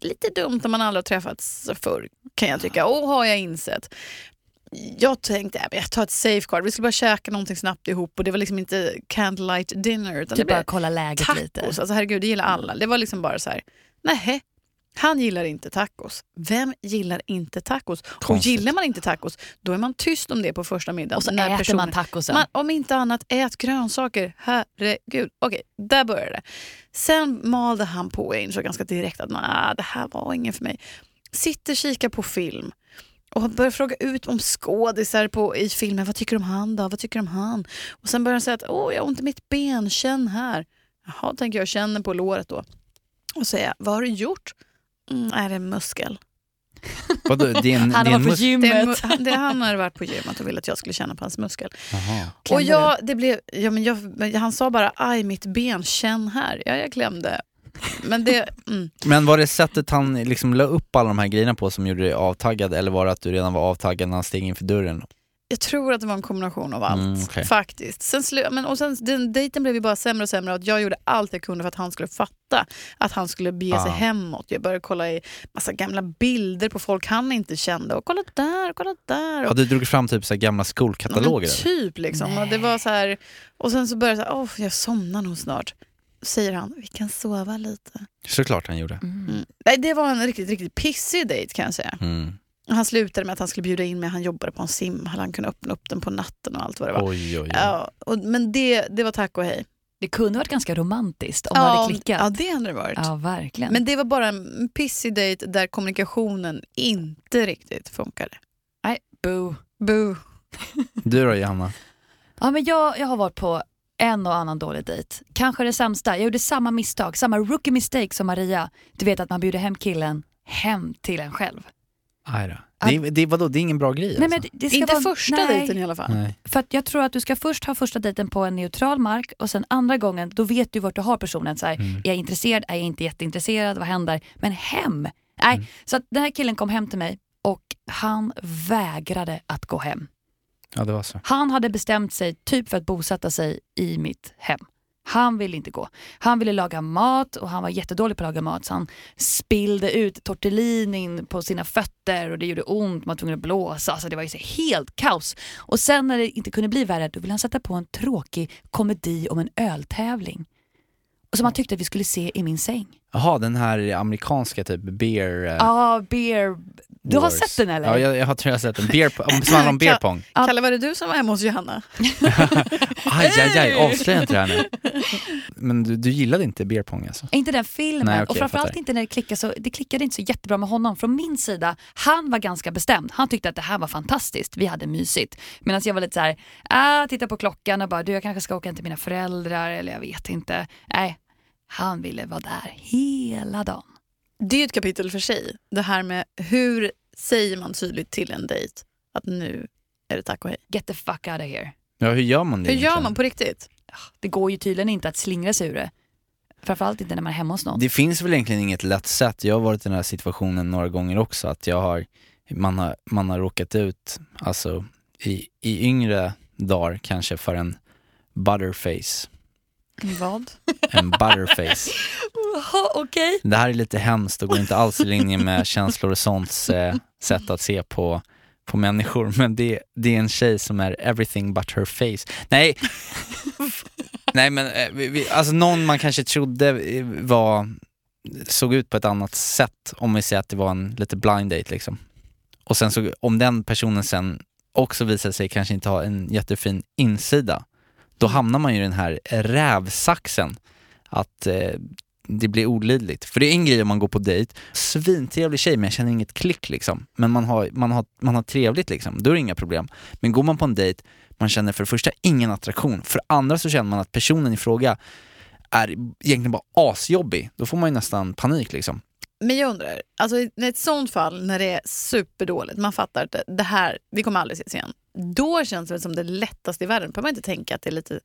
lite dumt när man aldrig har träffats förr kan jag tycka, och har jag insett. Jag tänkte att jag tar ett safeguard, vi skulle bara käka någonting snabbt ihop och det var liksom inte candlelight dinner utan Typ det bara kolla läget tacos. lite. Alltså herregud, det gillar alla. Det var liksom bara så här, nej, han gillar inte tacos. Vem gillar inte tacos? Och Konstigt. gillar man inte tacos, då är man tyst om det på första middagen. Och så när äter personen- man tacosen. man, om inte annat, ät grönsaker. Herregud. Okej, där började det. Sen malde han på. Jag insåg ganska direkt att nah, det här var ingen för mig. Sitter kikar på film och börjar fråga ut om skådisar på, i filmen. Vad tycker du om han då? Vad tycker du om han? Och sen börjar han säga att åh, jag har ont i mitt ben, känn här. Jaha, tänker jag, känner på låret då. Och säger, vad har du gjort? Mm, är det en muskel? Vadå, det är en, Han har varit på gymmet. det, han hade varit på gymmet och ville att jag skulle känna på hans muskel. Och jag, det blev, ja, men jag, han sa bara aj mitt ben, känn här. Ja, jag klämde. Men det, mm. Men var det sättet han liksom la upp alla de här grejerna på som gjorde dig avtaggad eller var det att du redan var avtaggad när han steg in för dörren? Jag tror att det var en kombination av allt. Mm, okej. Faktiskt. Sen, men, och sen, den dejten blev ju bara sämre och sämre. Och jag gjorde allt jag kunde för att han skulle fatta att han skulle bege sig Ah. hemåt. Jag började kolla i massa gamla bilder på folk han inte kände. Och kolla där, kolla där. Ja, du drog fram typ så gamla skolkataloger? men typ liksom. Och, det var så här, och sen så började jag så här, "Åh, jag somnar nog snart. Säger han, vi kan sova lite. Såklart han gjorde. Mm. Nej, det var en riktigt, riktigt pissig dejt kan jag säga. Mm. Han slutade med att han skulle bjuda in mig, han jobbade på en simhall, han kunde öppna upp den på natten och allt vad det var. Oj, oj, oj. Ja, och, men det, det var tack och hej. Det kunde varit ganska romantiskt om det ja, hade klickat. Ja, det hade det varit. Ja, verkligen. Men det var bara en pissig dejt där kommunikationen inte riktigt funkade. Nej, boo. Boo. Du då Johanna? Ja, men jag, jag har varit på en och annan dålig dejt. Kanske det sämsta. Jag gjorde samma misstag, samma rookie mistake som Maria. Du vet att man bjuder hem killen hem till en själv. Aj då. Det, är- det, vadå, det är ingen bra grej Nej, alltså? men det- det ska Inte vara, första nej, dejten i alla fall. Nej. För att jag tror att du ska först ha första dejten på en neutral mark och sen andra gången, då vet du vart du har personen. Så här, Mm. Är jag intresserad? Är jag inte jätteintresserad? Vad händer? Men hem? Nej, Mm. så att den här killen kom hem till mig och han vägrade att gå hem. Ja, det var så. Han hade bestämt sig typ för att bosätta sig i mitt hem. Han ville inte gå. Han ville laga mat och han var jättedålig på att laga mat så han spillde ut tortellinin på sina fötter och det gjorde ont, man var tvungen att blåsa. Alltså det var ju så helt kaos. Och sen när det inte kunde bli värre då ville han sätta på en tråkig komedi om en öltävling. Och som han tyckte att vi skulle se i min säng. Jaha, den här amerikanska typ beer... eh, Ja, beer... Du har wars. sett den eller? Ja, jag, jag har, tror jag har sett den. Beer, om- som handlar om beer pong. Kalle, var det du som var hemma hos Johanna? Aj, aj, aj, avslöja inte det här nu. Men du, du gillade inte beer pong alltså? Inte den filmen Nej, okej, och framförallt inte när det klickade så, det klickade inte så jättebra med honom. Från min sida, han var ganska bestämd. Han tyckte att det här var fantastiskt, vi hade mysigt. Medan jag var lite så här, ah, titta på klockan och bara, du jag kanske ska åka hem till mina föräldrar eller jag vet inte. Nej, han ville vara där hela dagen. Det är ju ett kapitel för sig. Det här med hur säger man tydligt till en dejt att nu är det tack och hej. Get the fuck out of here. Ja, hur gör man det Hur gör egentligen? man på riktigt? Det går ju tydligen inte att slingra sig ur det. Framförallt inte när man är hemma hos någon. Det finns väl egentligen inget lätt sätt. Jag har varit i den här situationen några gånger också, att jag har, man har, man har råkat ut, alltså i, i yngre dagar kanske för en butterface. Vad? En butterface. Okej. Det här är lite hemskt och går inte alls i linje med känslor och sånt eh, sätt att se på, på människor. Men det, det är en tjej som är everything but her face. Nej, Nej men eh, vi, vi, alltså någon man kanske trodde eh, var, såg ut på ett annat sätt om vi säger att det var en lite blind date liksom. Och sen så, om den personen sen också visar sig kanske inte ha en jättefin insida, då hamnar man ju i den här rävsaxen att eh, det blir olidligt. För det är en grej om man går på dejt, svintrevlig tjej men jag känner inget klick liksom. Men man har, man har, man har trevligt liksom, då är det inga problem. Men går man på en dejt, man känner för det första ingen attraktion, för det andra så känner man att personen i fråga är egentligen bara asjobbig. Då får man ju nästan panik liksom. Men jag undrar, alltså i ett sånt fall när det är superdåligt, man fattar att det- här, vi kommer aldrig ses igen. Då känns det som det lättaste i världen. Behöver man inte tänka att det är lite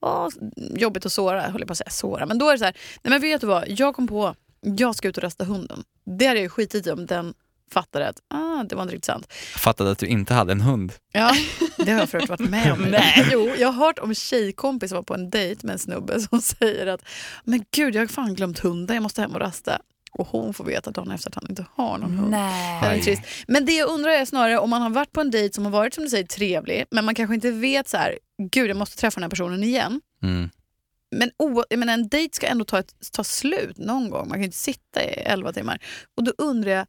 åh, jobbigt att såra, jag på att säga såra. Men då är det så här, nej men vet du vad, jag kom på, jag ska ut och rasta hunden. Det hade jag ju skitit i om den fattade att ah, det var inte riktigt sant. Jag fattade att du inte hade en hund. Ja, det har jag förut varit med om. Nej. Jo, jag har hört om tjejkompis som var på en dejt med en snubbe som säger att men gud, jag har fan glömt hunden, jag måste hem och rasta. Och hon får veta dagen efter att han inte har någon hund. Det är Nej. trist. Men det jag undrar är snarare om man har varit på en dejt som har varit som du säger trevlig, men man kanske inte vet så här, gud jag måste träffa den här personen igen. Mm. Men o, jag menar, en dejt ska ändå ta, ett, ta slut någon gång. Man kan inte sitta i elva timmar. Och då undrar jag,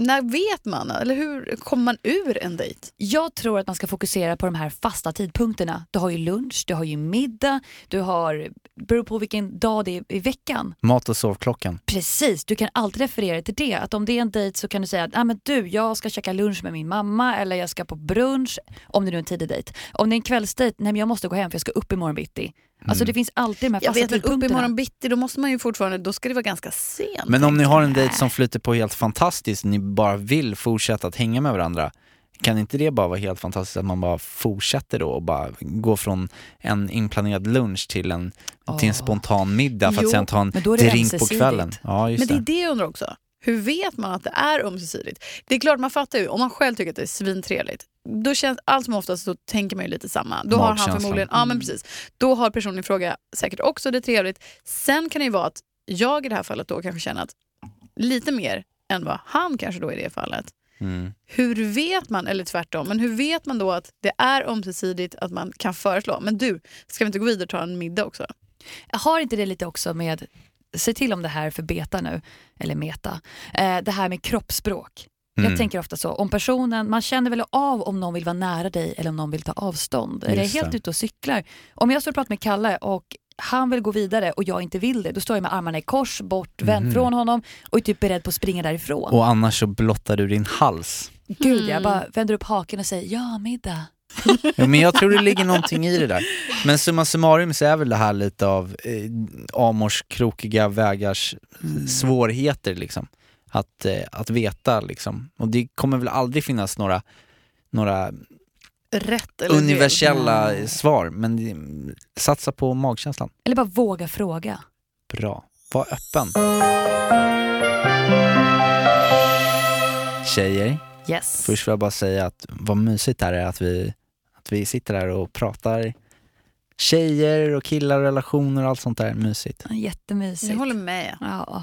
när vet man? Eller hur kommer man ur en dejt? Jag tror att man ska fokusera på de här fasta tidpunkterna. Du har ju lunch, du har ju middag, du har, beror på vilken dag det är i veckan. Mat och sovklockan. Precis, du kan alltid referera till det. Att om det är en dejt så kan du säga att ah, men du, jag ska käka lunch med min mamma eller jag ska på brunch, om det nu är en tidig dejt. Om det är en kvällsdejt, nej men jag måste gå hem för jag ska upp imorgon bitti. Alltså det finns alltid de här Jag fasta vet, men upp tidpunkterna. imorgon bitti, då måste man ju fortfarande, då ska det vara ganska sent. Men om ni har en dejt som flyter på helt fantastiskt, ni bara vill fortsätta att hänga med varandra, kan inte det bara vara helt fantastiskt att man bara fortsätter då och bara går från en inplanerad lunch till en, till en spontan middag för Jo, att sen ta en drink på kvällen? Ja, just Men det är det. det jag undrar också. Hur vet man att det är ömsesidigt? Det är klart man fattar ju, om man själv tycker att det är svintrevligt, då känns allt som oftast så tänker man ju lite samma. Då har han förmodligen, ja men precis. Då har personen i fråga säkert också det trevligt. Sen kan det ju vara att jag i det här fallet då kanske känner att lite mer än vad han kanske då i det fallet. Mm. Hur vet man, eller tvärtom, men hur vet man då att det är ömsesidigt att man kan föreslå, men du, ska vi inte gå vidare och ta en middag också? Jag har inte det lite också med, se till om det här för beta nu, eller meta, eh, det här med kroppsspråk. Mm. Jag tänker ofta så, om personen, man känner väl av om någon vill vara nära dig eller om någon vill ta avstånd. Eller är Just helt det. ute och cyklar. Om jag står och pratar med Kalle och han vill gå vidare och jag inte vill det, då står jag med armarna i kors, bort, vänd från honom och är typ beredd på att springa därifrån. Och annars så blottar du din hals. Gud, jag bara vänder upp haken och säger ja, middag. Ja, men jag tror det ligger någonting i det där. Men summa summarum så är väl det här lite av eh, Amors krokiga vägars Mm. svårigheter liksom. Att, eh, att veta liksom. Och det kommer väl aldrig finnas några, några Rätt eller fel? universella Nej. svar, men satsa på magkänslan. Eller bara våga fråga. Bra. Var öppen. Tjejer, Yes. först vill jag bara säga att vad mysigt det här är att vi, att vi sitter här och pratar tjejer och killar, relationer och allt sånt där. Mysigt. Jättemysigt. Jag håller med. Ja.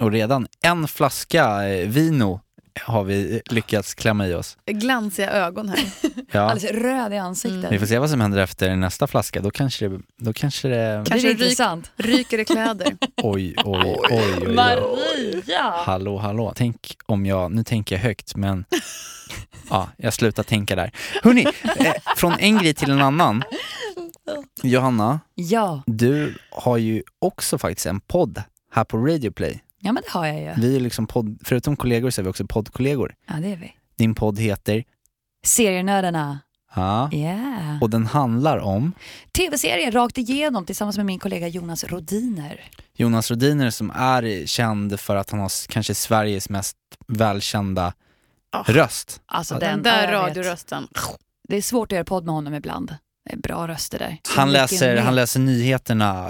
Och redan en flaska eh, vino har vi lyckats klämma i oss. Glansiga ögon här. Ja. Alldeles röd i ansiktet. Vi får se vad som händer efter nästa flaska. Då kanske det, då kanske det Det Kanske är ryk- intressant. Ryker i kläder. oj, oj, oj, oj, oj. Maria! Hallå, hallå. Tänk om jag, nu tänker jag högt men ja, jag slutar tänka där. Hörni, eh, från en grej till en annan. Johanna, Ja. du har ju också faktiskt en podd här på Radio Play. Ja, men det har jag ju. Vi är liksom podd, förutom kollegor så är vi också poddkollegor. Ja, det är vi. Din podd heter, Serienördarna. ja, Yeah. och den handlar om Tv-serie rakt igenom tillsammans med min kollega Jonas Rodiner. Jonas Rodiner som är känd för att han har kanske Sveriges mest välkända röst. Alltså Den, den, där radiorösten. Det är svårt att göra podd med honom ibland. Det är bra röster där. Så Han läser, mer. han läser nyheterna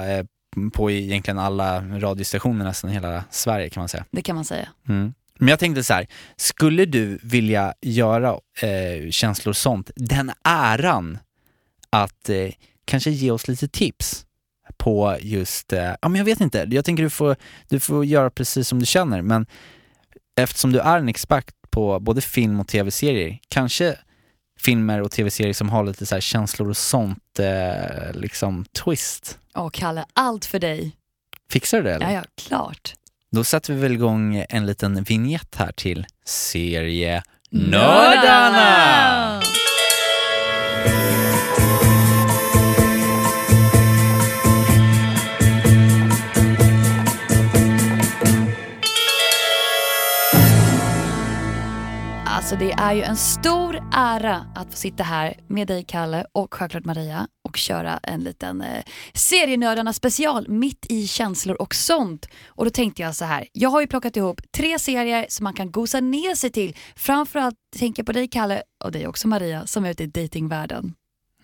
på egentligen alla radiostationer nästan i hela Sverige kan man säga. Det kan man säga. Mm. Men jag tänkte så här, skulle du vilja göra eh, känslor och sånt, den äran att eh, kanske ge oss lite tips på just, eh, ja men jag vet inte, jag tänker du får, du får göra precis som du känner men eftersom du är en expert på både film och tv-serier, kanske filmer och tv-serier som har lite så känslor och sånt eh, liksom twist. Åh Kalle, allt för dig. Fixar du det eller? Ja, ja, klart. Då sätter vi väl igång en liten vignett här till serie Nördarna! Alltså det är ju en stor ära att få sitta här med dig Kalle och självklart Maria och köra en liten eh, serienördarna special mitt i känslor och sånt. Och då tänkte jag så här, jag har ju plockat ihop tre serier som man kan gosa ner sig till. Framförallt tänker jag på dig Kalle och dig också Maria som är ute i datingvärlden.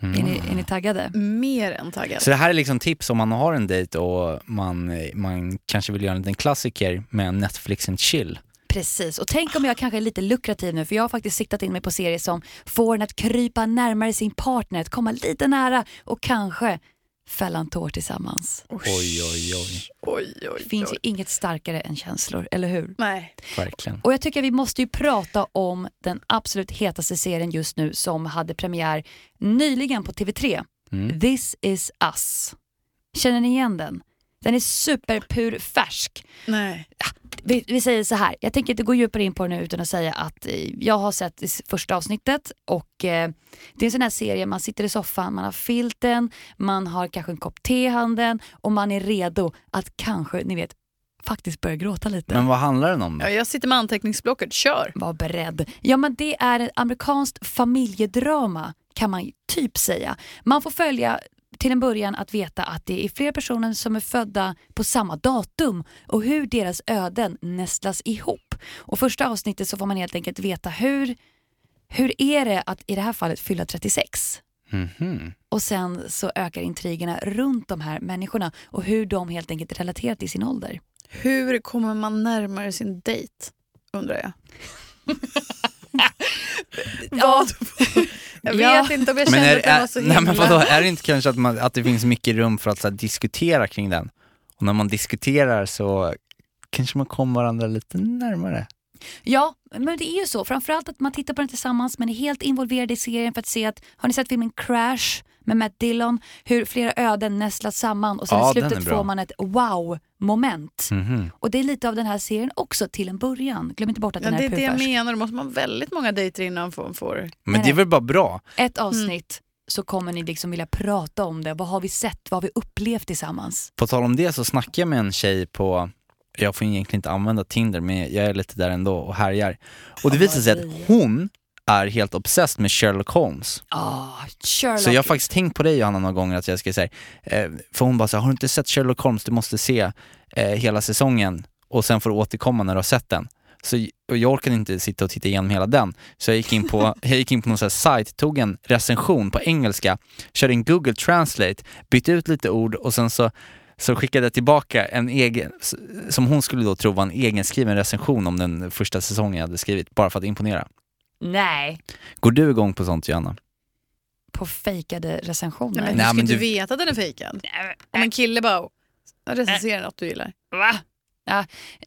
Är, ni, är ni taggade? Mer än taggad. Så det här är liksom tips om man har en dejt och man, man kanske vill göra en liten klassiker med Netflix and chill. Precis, och tänk om jag kanske är lite lukrativ nu för jag har faktiskt siktat in mig på serier som får en att krypa närmare sin partner, att komma lite nära och kanske fälla en tår tillsammans. Oj, oj, oj. Oj, oj, Det finns ju inget starkare än känslor, eller hur? Nej. Verkligen. Och jag tycker vi måste ju prata om den absolut hetaste serien just nu som hade premiär nyligen på TV3. Mm. This is us. Känner ni igen den? Den är superpur färsk. Nej. Vi, vi säger så här, jag tänker inte gå djupare in på det nu utan att säga att eh, jag har sett det första avsnittet och eh, det är en sån här serie, man sitter i soffan, man har filten, man har kanske en kopp te i handen och man är redo att kanske, ni vet, faktiskt börja gråta lite. Men vad handlar den om då? Ja, jag sitter med anteckningsblocket, kör. Var beredd. Ja men det är ett amerikanskt familjedrama kan man typ säga. Man får följa till en början att veta att det är flera personer som är födda på samma datum och hur deras öden nästlas ihop. Och första avsnittet så får man helt enkelt veta hur, hur är det att i det här fallet fylla 36? Mhm. Och sen så ökar intrigerna runt de här människorna och hur de helt enkelt relaterar till sin ålder. Hur kommer man närmare sin dejt? Undrar jag. Ja. Jag Ja. vet inte om jag kände är, att den var så nej, himla... men vadå, är det inte kanske att, man, att det finns mycket rum för att så här, diskutera kring den? Och när man diskuterar så kanske man kommer varandra lite närmare. Ja, men det är ju så. Framförallt att man tittar på den tillsammans, men är helt involverad i serien för att se att, har ni sett filmen Crash med Matt Dillon? Hur flera öden nästlas samman och sen Ja, i är slutet får man ett wow-moment. Mhm. Och det är lite av den här serien också till en början. Glöm inte bort att Ja, den det är är det jag purfärsk. menar, då måste man ha väldigt många dejter innan man får... Men det är väl bara bra? Ett avsnitt så kommer ni liksom vilja prata om det. Vad har vi sett? Vad har vi upplevt tillsammans? På tal om det så snackade jag med en tjej på, jag får egentligen inte använda Tinder men jag är lite där ändå och härjar. Och det visar sig att hon är helt obsessed med Sherlock Holmes. Ah, Sherlock. Så jag har faktiskt tänkt på dig Johanna några gånger att jag ska säga, eh, för hon bara så har du inte sett Sherlock Holmes? Du måste se eh, hela säsongen och sen får du återkomma när du har sett den. Så, och jag orkade inte sitta och titta igenom hela den, så jag gick in på, jag gick in på någon sån här sajt, tog en recension på engelska, körde en Google Translate, bytte ut lite ord och sen så, så skickade jag tillbaka en egen, som hon skulle då tro var en egenskriven recension om den första säsongen jag hade skrivit, bara för att imponera. Nej, Går du igång på sånt Johanna? på fejkade recensioner. Nej, men Nej, du ska men inte du- veta att den är fejkad. Om en kille bara recenserar något du gillar. Va? Ja,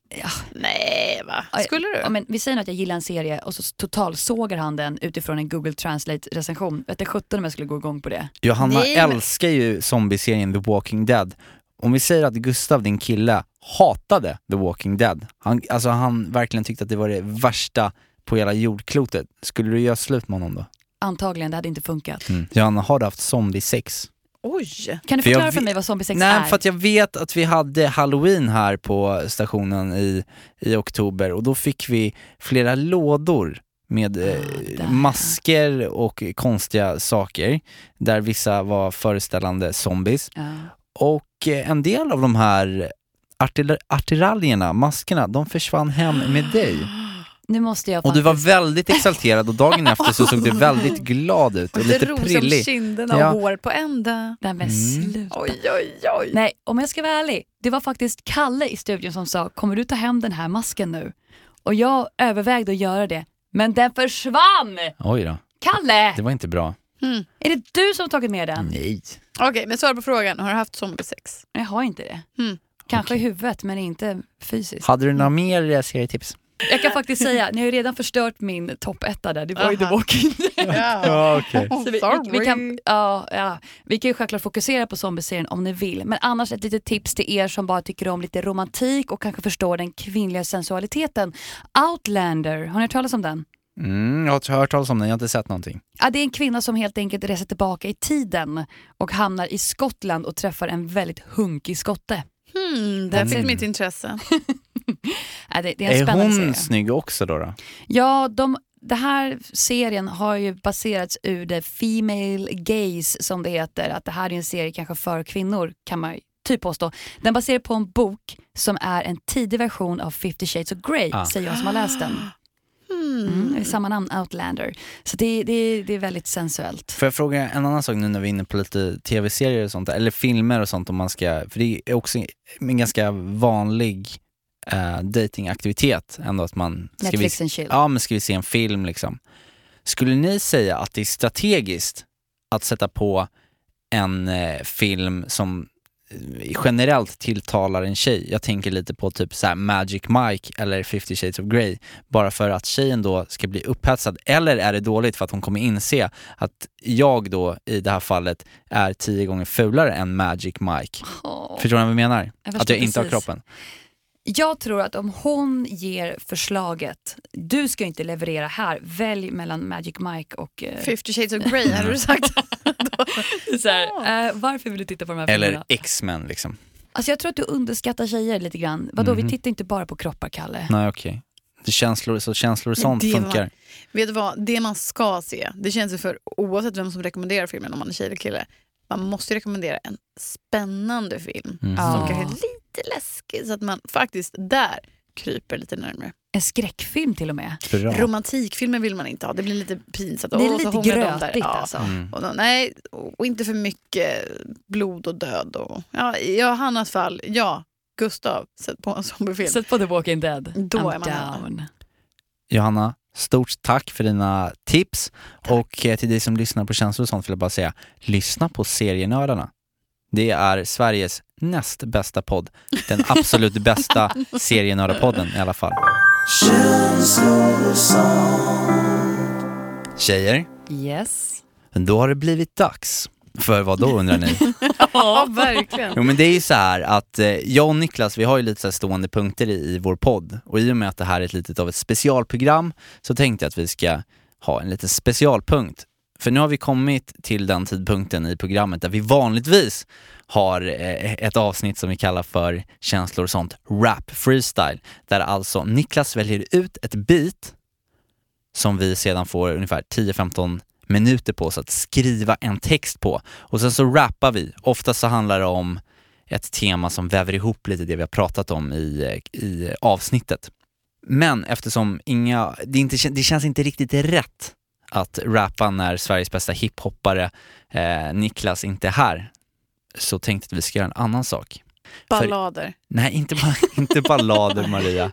ja. Nej, va? Skulle du? Ja, men vi säger nu att jag gillar en serie och så totalsågar han den utifrån en Google Translate-recension. Vet du sjutton om jag skulle gå igång på det. Johanna Nej, men- älskar ju zombieserien The Walking Dead. Om vi säger att Gustav, din kille, hatade The Walking Dead. Han, alltså han verkligen tyckte att det var det värsta på hela jordklotet. Skulle du göra slut med honom då? Antagligen, det hade inte funkat. Mm. Johanna, har du haft zombie-sex? Oj! Kan du För förklara för vet- mig vad zombiesex Nej, är? för att jag vet att vi hade halloween här på stationen i, i oktober och då fick vi flera lådor med eh, Ah, där. masker och konstiga saker där vissa var föreställande zombies. Ja. Och eh, en del av de här artil- artillerierna, maskerna, de försvann hem med dig. Nu måste jag Och du var väldigt exalterad och dagen efter så såg du väldigt glad ut och Lite lite ros om prillig. kinderna Ja. och hår på ända. Nej men Mm. sluta. Oj, oj, oj. Nej, om jag ska vara ärlig. Det var faktiskt Kalle i studion som sa, kommer du ta hem den här masken nu? Och jag övervägde att göra det, men den försvann! Oj då, Kalle! det var inte bra. Är det du som har tagit med den? Nej. Okej, men svara på frågan. Har du haft zombiesex? Jag har inte det. Mm. Kanske i huvudet men inte fysiskt. Hade du några mer serietips? Jag kan faktiskt säga, ni har ju redan förstört min topp etta där, det var ju The. Walking Dead. Ja. okej. Så vi, vi, vi, kan, ja, ja, vi kan ju självklart fokusera på zombieserien om ni vill, men annars ett litet tips till er som bara tycker om lite romantik och kanske förstår den kvinnliga sensualiteten. Outlander, har ni hört talas om den? Mm, jag har hört talas om den, jag har inte sett någonting. Ja, det är en kvinna som helt enkelt reser tillbaka i tiden och hamnar i Skottland och träffar en väldigt hunkig skotte. Hmm, där fick Mm. mitt intresse. Ja, det, det är en Är spännande hon serie. snygg också då? då? Ja, de, det här serien har ju baserats ur the Female Gaze som det heter. Att det här är en serie kanske för kvinnor kan man typ påstå. Den baserar på en bok som är en tidig version av 50 shades of Grey, Ah. säger jag som har läst den. Mm, är samma namn, Outlander. Så det, det, det är väldigt sensuellt. Får jag fråga en annan sak nu när vi är inne på lite tv-serier och sånt, eller filmer och sånt om man ska, för det är också en ganska vanlig uh, datingaktivitet ändå att man... Ska Netflix vi, and chill. Ja men ska vi se en film liksom. Skulle ni säga att det är strategiskt att sätta på en eh, film som eh, generellt tilltalar en tjej. Jag tänker lite på typ så här Magic Mike eller 50 shades of Grey. Bara för att tjejen då ska bli upphetsad. Eller är det dåligt för att hon kommer inse att jag då i det här fallet är tio gånger fulare än Magic Mike. Åh. Förstår ni vad jag menar? Jag att jag inte har precis. kroppen. Jag tror att om hon ger förslaget, du ska inte leverera här, välj mellan Magic Mike och... eh, 50 shades of Grey hade du sagt. så här, eh, varför vill du titta på de här Eller filmerna? X-Men liksom. Alltså jag tror att du underskattar tjejer lite grann. Vadå, Mhm. vi tittar inte bara på kroppar, Kalle. Nej okej. Det känslor, så känslor och sånt det funkar. Vet du vad, det man ska se, det känns ju för oavsett vem som rekommenderar filmen, om man är tjej eller kille, man måste ju rekommendera en spännande film Mm. som Ja. kanske är lite läskig så att man faktiskt där kryper lite närmare. En skräckfilm till och med. Bra. Romantikfilmer vill man inte ha, det blir lite pinsamt. Det är så lite hånglar de där. grötigt Ja. alltså. Mm. Och då, nej, och inte för mycket blod och död. Och, ja, I Hannas fall, ja, Gustav, sätt på en zombiefilm. Sätt på The Walking Dead. Då I'm är man här. down. Johanna, stort tack för dina tips. Och eh, till dig som lyssnar på känslor och sånt vill jag bara säga, lyssna på Serienördarna. Det är Sveriges näst bästa podd. Den absolut bästa serienördarpodden i alla fall. Tjejer, Yes. då har det blivit dags. För vad då undrar ni? Ja, verkligen. Jo men det är ju så här att eh, jag och Niklas, vi har ju lite så här stående punkter i, i vår podd och i och med att det här är ett litet av ett specialprogram så tänkte jag att vi ska ha en liten specialpunkt. För nu har vi kommit till den tidpunkten i programmet där vi vanligtvis har eh, ett avsnitt som vi kallar för känslor och sånt, rap freestyle, där alltså Niklas väljer ut ett beat som vi sedan får ungefär 10-15 minuter på oss att skriva en text på. Och sen så rappar vi. Ofta så handlar det om ett tema som väver ihop lite det vi har pratat om i, i avsnittet. Men eftersom inga, det, inte, det känns inte riktigt rätt att rappa när Sveriges bästa hiphoppare eh, Niklas inte är här, så tänkte att vi ska göra en annan sak. Ballader. Nej, inte, inte ballader Maria.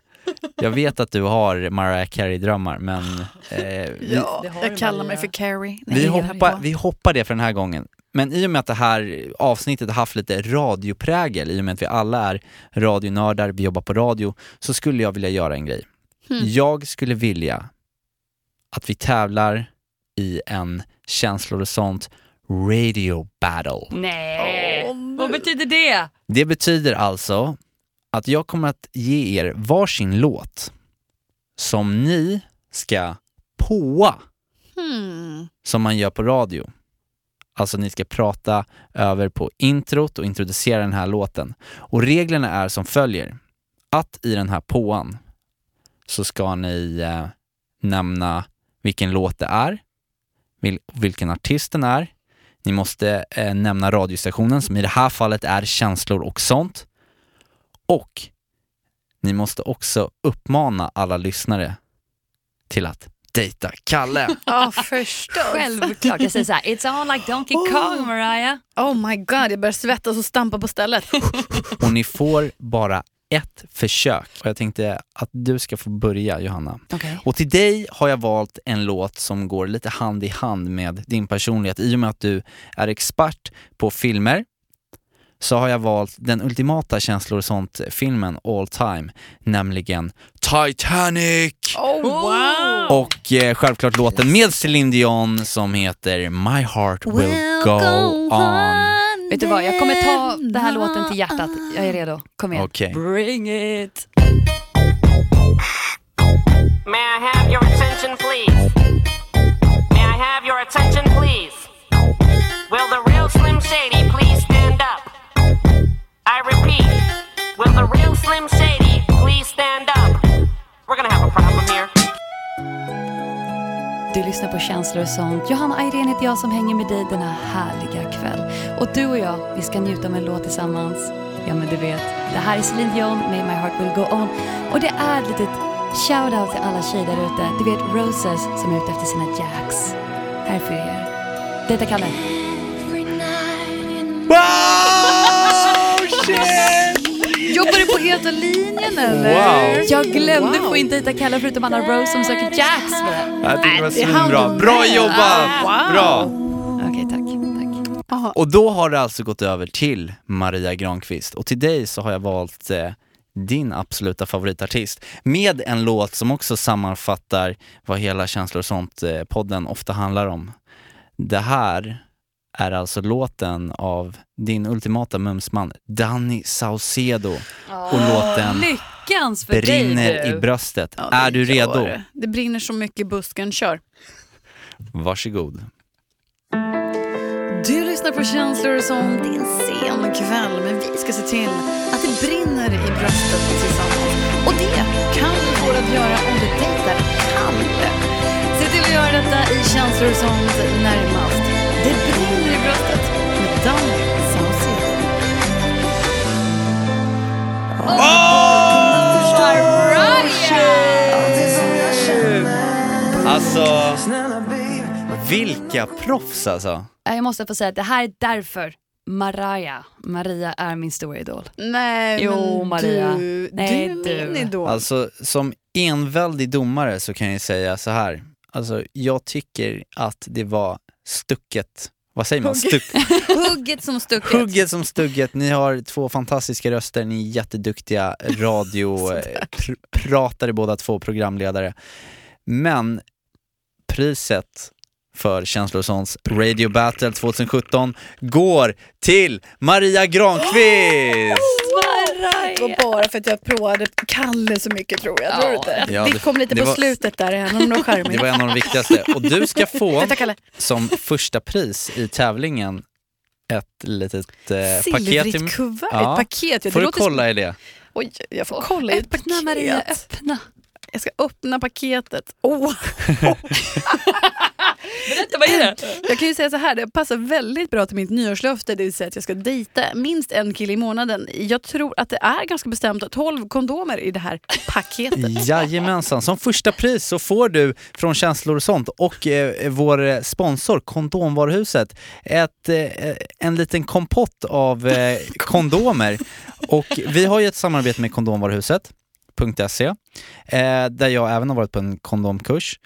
Jag vet att du har Mariah Carey-drömmar, men eh, vi, Ja, jag kallar mig för Carrie. vi, hoppar, vi hoppar det för den här gången. Men i och med att det här avsnittet har haft lite radioprägel, i och med att vi alla är radionördar, vi jobbar på radio, så skulle jag vilja göra en grej. Hmm. Jag skulle vilja att vi tävlar i en känslor och sånt radio battle. Nej, vad betyder det? Det betyder alltså att jag kommer att ge er varsin låt som ni ska påa Hmm. som man gör på radio. Alltså ni ska prata över på introt och introducera den här låten. Och reglerna är som följer. Att i den här påan så ska ni eh, nämna vilken låt det är, vil- vilken artist den är. Ni måste eh, nämna radiostationen som i det här fallet är känslor och sånt. Och ni måste också uppmana alla lyssnare till att dejta Kalle. Ja, förstås. Självklart. Jag säger så här, it's on like Donkey Kong Mariah. Oh my god, jag börjar svettas och stampa på stället. Och ni får bara ett försök. Och jag tänkte att du ska få börja Johanna. Okej. Och till dig har jag valt en låt som går lite hand i hand med din personlighet. I och med att du är expert på filmer så har jag valt den ultimata känslor och sånt-filmen all time, nämligen Titanic! Oh, wow! Och eh, självklart låten med Celine Dion som heter My Heart Will Go On. Vet du vad, jag kommer ta den här låten till hjärtat. Jag är redo. Kom igen. Okej. Bring it! May I have your attention, please? May I have your attention, please? Will the real Slim Shady please? I repeat, will the real Slim Shady please stand up? We're gonna have a problem here. Du lyssnar på Känslor och sånt. Johanna Ayrén heter jag som hänger med dig denna härliga kväll. Och du och jag, vi ska njuta av en låt tillsammans. Ja men du vet, det här är Celine Dion med My Heart Will Go On. Och det är ett litet shout-out till alla tjejer där ute. Du vet Roses som är ute efter sina jacks. Här för er. Dejta Kalle. Jobbar du på Heta linjen eller? Wow! Jag glömde Wow. få in Dejta Kalle förutom alla Rose som söker jacks. Jag tycker det var Bra med. jobbat! Wow. Bra! Okej, tack. tack. Och då har det alltså gått över till Maria Granqvist och till dig så har jag valt eh, din absoluta favoritartist med en låt som också sammanfattar vad hela Känslor och sånt eh, podden ofta handlar om. Det här är alltså låten av din ultimata mumsman Danny Saucedo och låten Lyckans för dig Brinner du. i bröstet. Ja, är du redo? det. Det brinner så mycket i busken, kör. Varsågod. Du lyssnar på Känslor sånt. Det är en sen kväll, men vi ska se till att det brinner i bröstet tillsammans. Och det kan du få att göra om du dejtar Kalle. Se till att göra detta i Känslor sånt närmast. Det brinner i bröstet med Danny Saucedo. Alltså, vilka proffs alltså. Jag måste få säga att det här är därför Mariah, Maria är min stora idol. Nej, Jo, men Maria. du, Nej, du är min idol. Alltså som enväldig domare så kan jag säga så här. Alltså jag tycker att det var stucket. Vad säger man? Stuck, Hugget som stucket. hugget som stugget. Ni har två fantastiska röster, ni är jätteduktiga radiopratare båda två, programledare. Men priset för Såns Radio Battle 2017 går till Maria Granqvist! Det var bara för att jag provade Kalle så mycket tror jag. Tror du inte? Ja, det det- kom lite det på var- slutet där, även om det. Det var en av de viktigaste. Och du ska få Vänta som första pris i tävlingen ett litet eh, paket. Silvrigt kuvert, Ja. ett paket. Ja, Får du kolla i det? Oj, jag får kolla i ett Öppna paket. Maria, öppna. Jag ska öppna paketet. Oh. Berätta, vad är det? Jag kan ju säga så här, det passar väldigt bra till mitt nyårslöfte, det vill säga att jag ska dejta minst en kille i månaden. Jag tror att det är ganska bestämt 12 kondomer i det här paketet. Jajamensan, som första pris så får du från Känslor och sånt och eh, vår sponsor Kondomvaruhuset ett, eh, en liten kompott av eh, kondomer. Och vi har ju ett samarbete med kondomvaruhuset.se eh, där jag även har varit på en kondomkurs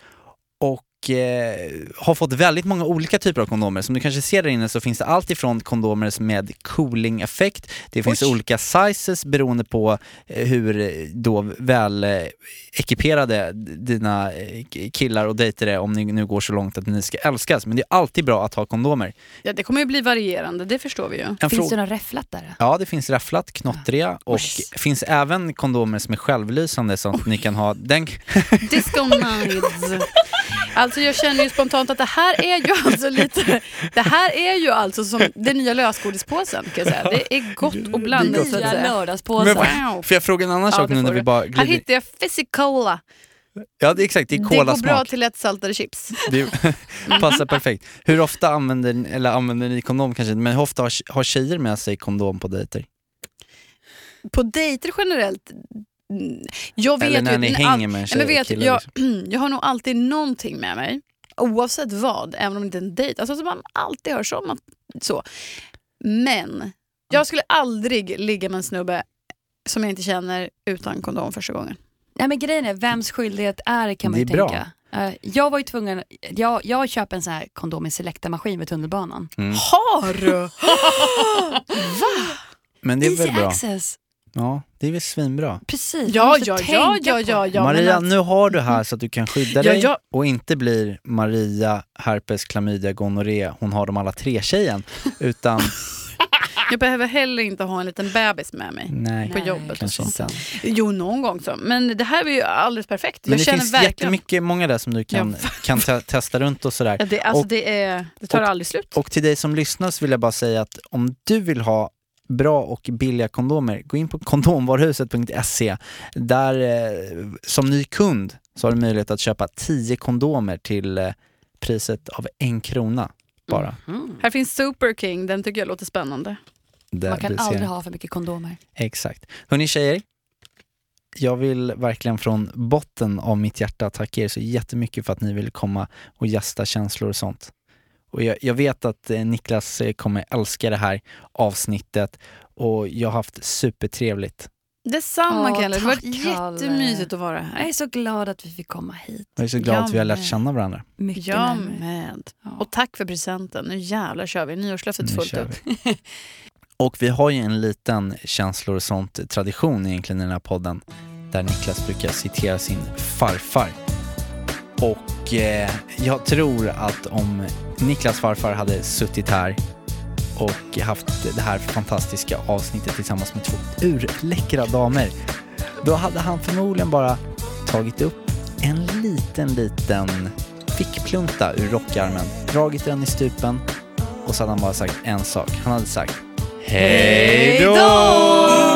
och eh, har fått väldigt många olika typer av kondomer. Som du kanske ser där inne så finns det allt ifrån kondomer med cooling effekt, det finns Oj. olika sizes beroende på eh, hur eh, då väl eh, ekiperade dina eh, killar och dejter är om ni nu går så långt att ni ska älskas. Men det är alltid bra att ha kondomer. Ja, det kommer ju bli varierande, det förstår vi ju. En Finns det några räfflattare? Ja, det finns räfflat, knottriga och finns även kondomer som är självlysande så att ni kan ha den... Disco Nights. Alltså jag känner ju spontant att det här är ju alltså lite, det här är ju alltså som den nya lösgodispåsen kan jag säga. Det är gott och blandat så att säga. lördagspåsar. Wow. Får jag fråga en annan Ja, sak nu när vi bara Här glider... hittar jag Fizzy-Cola. Ja, det är exakt, det är Det går bra kolasmak. till lättsaltade chips. Det passar perfekt. Hur ofta använder ni, eller använder ni kondom kanske inte, men hur ofta har, har tjejer med sig kondom på dejter? På dejter generellt, jag vet Eller när ju, ni hänger med en Nej, tjej men vet, kille, jag, liksom. jag har nog alltid någonting med mig, oavsett vad, även om det inte är en dejt. Alltså som man alltid hörs om att, så. Men jag skulle aldrig ligga med en snubbe som jag inte känner utan kondom första gången. Nej, men grejen är, vems skyldighet är det kan man Det ju tänka. Eh, jag var ju tvungen, jag, jag köper en sån här kondom i Selecta-maskin vid tunnelbanan. Mm. Har du? Men det är Easy väl bra? access, Ja, det är väl svinbra. precis. Ja, ja, ja, ja, ja, ja. Maria, att- nu har du här så att du kan skydda Ja, dig ja. och inte blir Maria, herpes, klamydia, gonorré, hon har dem alla tre tjejen. Utan, Jag behöver heller inte ha en liten bebis med mig. nej, På jobbet och kanske så. inte. Jo, någon gång så. Men det här är ju alldeles perfekt. Men jag det känner finns verkligen... jättemycket, många där som du kan, Ja. kan te- testa runt och sådär. Ja, det, alltså, Och- det, är, det tar och- aldrig slut. Och till dig som lyssnar så vill jag bara säga att om du vill ha bra och billiga kondomer, gå in på kondomvaruhuset.se. Där eh, som ny kund så har du möjlighet att köpa 10 kondomer till eh, priset av en krona bara. Mm. Här finns Super King, den tycker jag låter spännande. Där Man kan aldrig ha för mycket kondomer. Exakt. Hörni tjejer, jag vill verkligen från botten av mitt hjärta tacka er så jättemycket för att ni vill komma och gästa känslor och sånt. Och jag, jag vet att eh, Niklas eh, kommer älska det här avsnittet och jag har haft supertrevligt. Detsamma Åh, Kalle, det har varit jättemysigt att vara Jag här. är så glad att vi fick komma hit. Jag är så glad Jag att vi har lärt med. känna varandra. Mycket Jag med. Ja. Och tack för presenten. Nu jävlar kör vi. Nyårslöftet fullt upp. Och vi har ju en liten känslor och sånt tradition egentligen i den här podden där Niklas brukar citera sin farfar. Och eh, jag tror att om Niklas farfar hade suttit här och haft det här fantastiska avsnittet tillsammans med två urläckra damer, då hade han förmodligen bara tagit upp en liten, liten fickplunta ur rockärmen, dragit den i stupen och så hade han bara sagt en sak. Han hade sagt Hej då!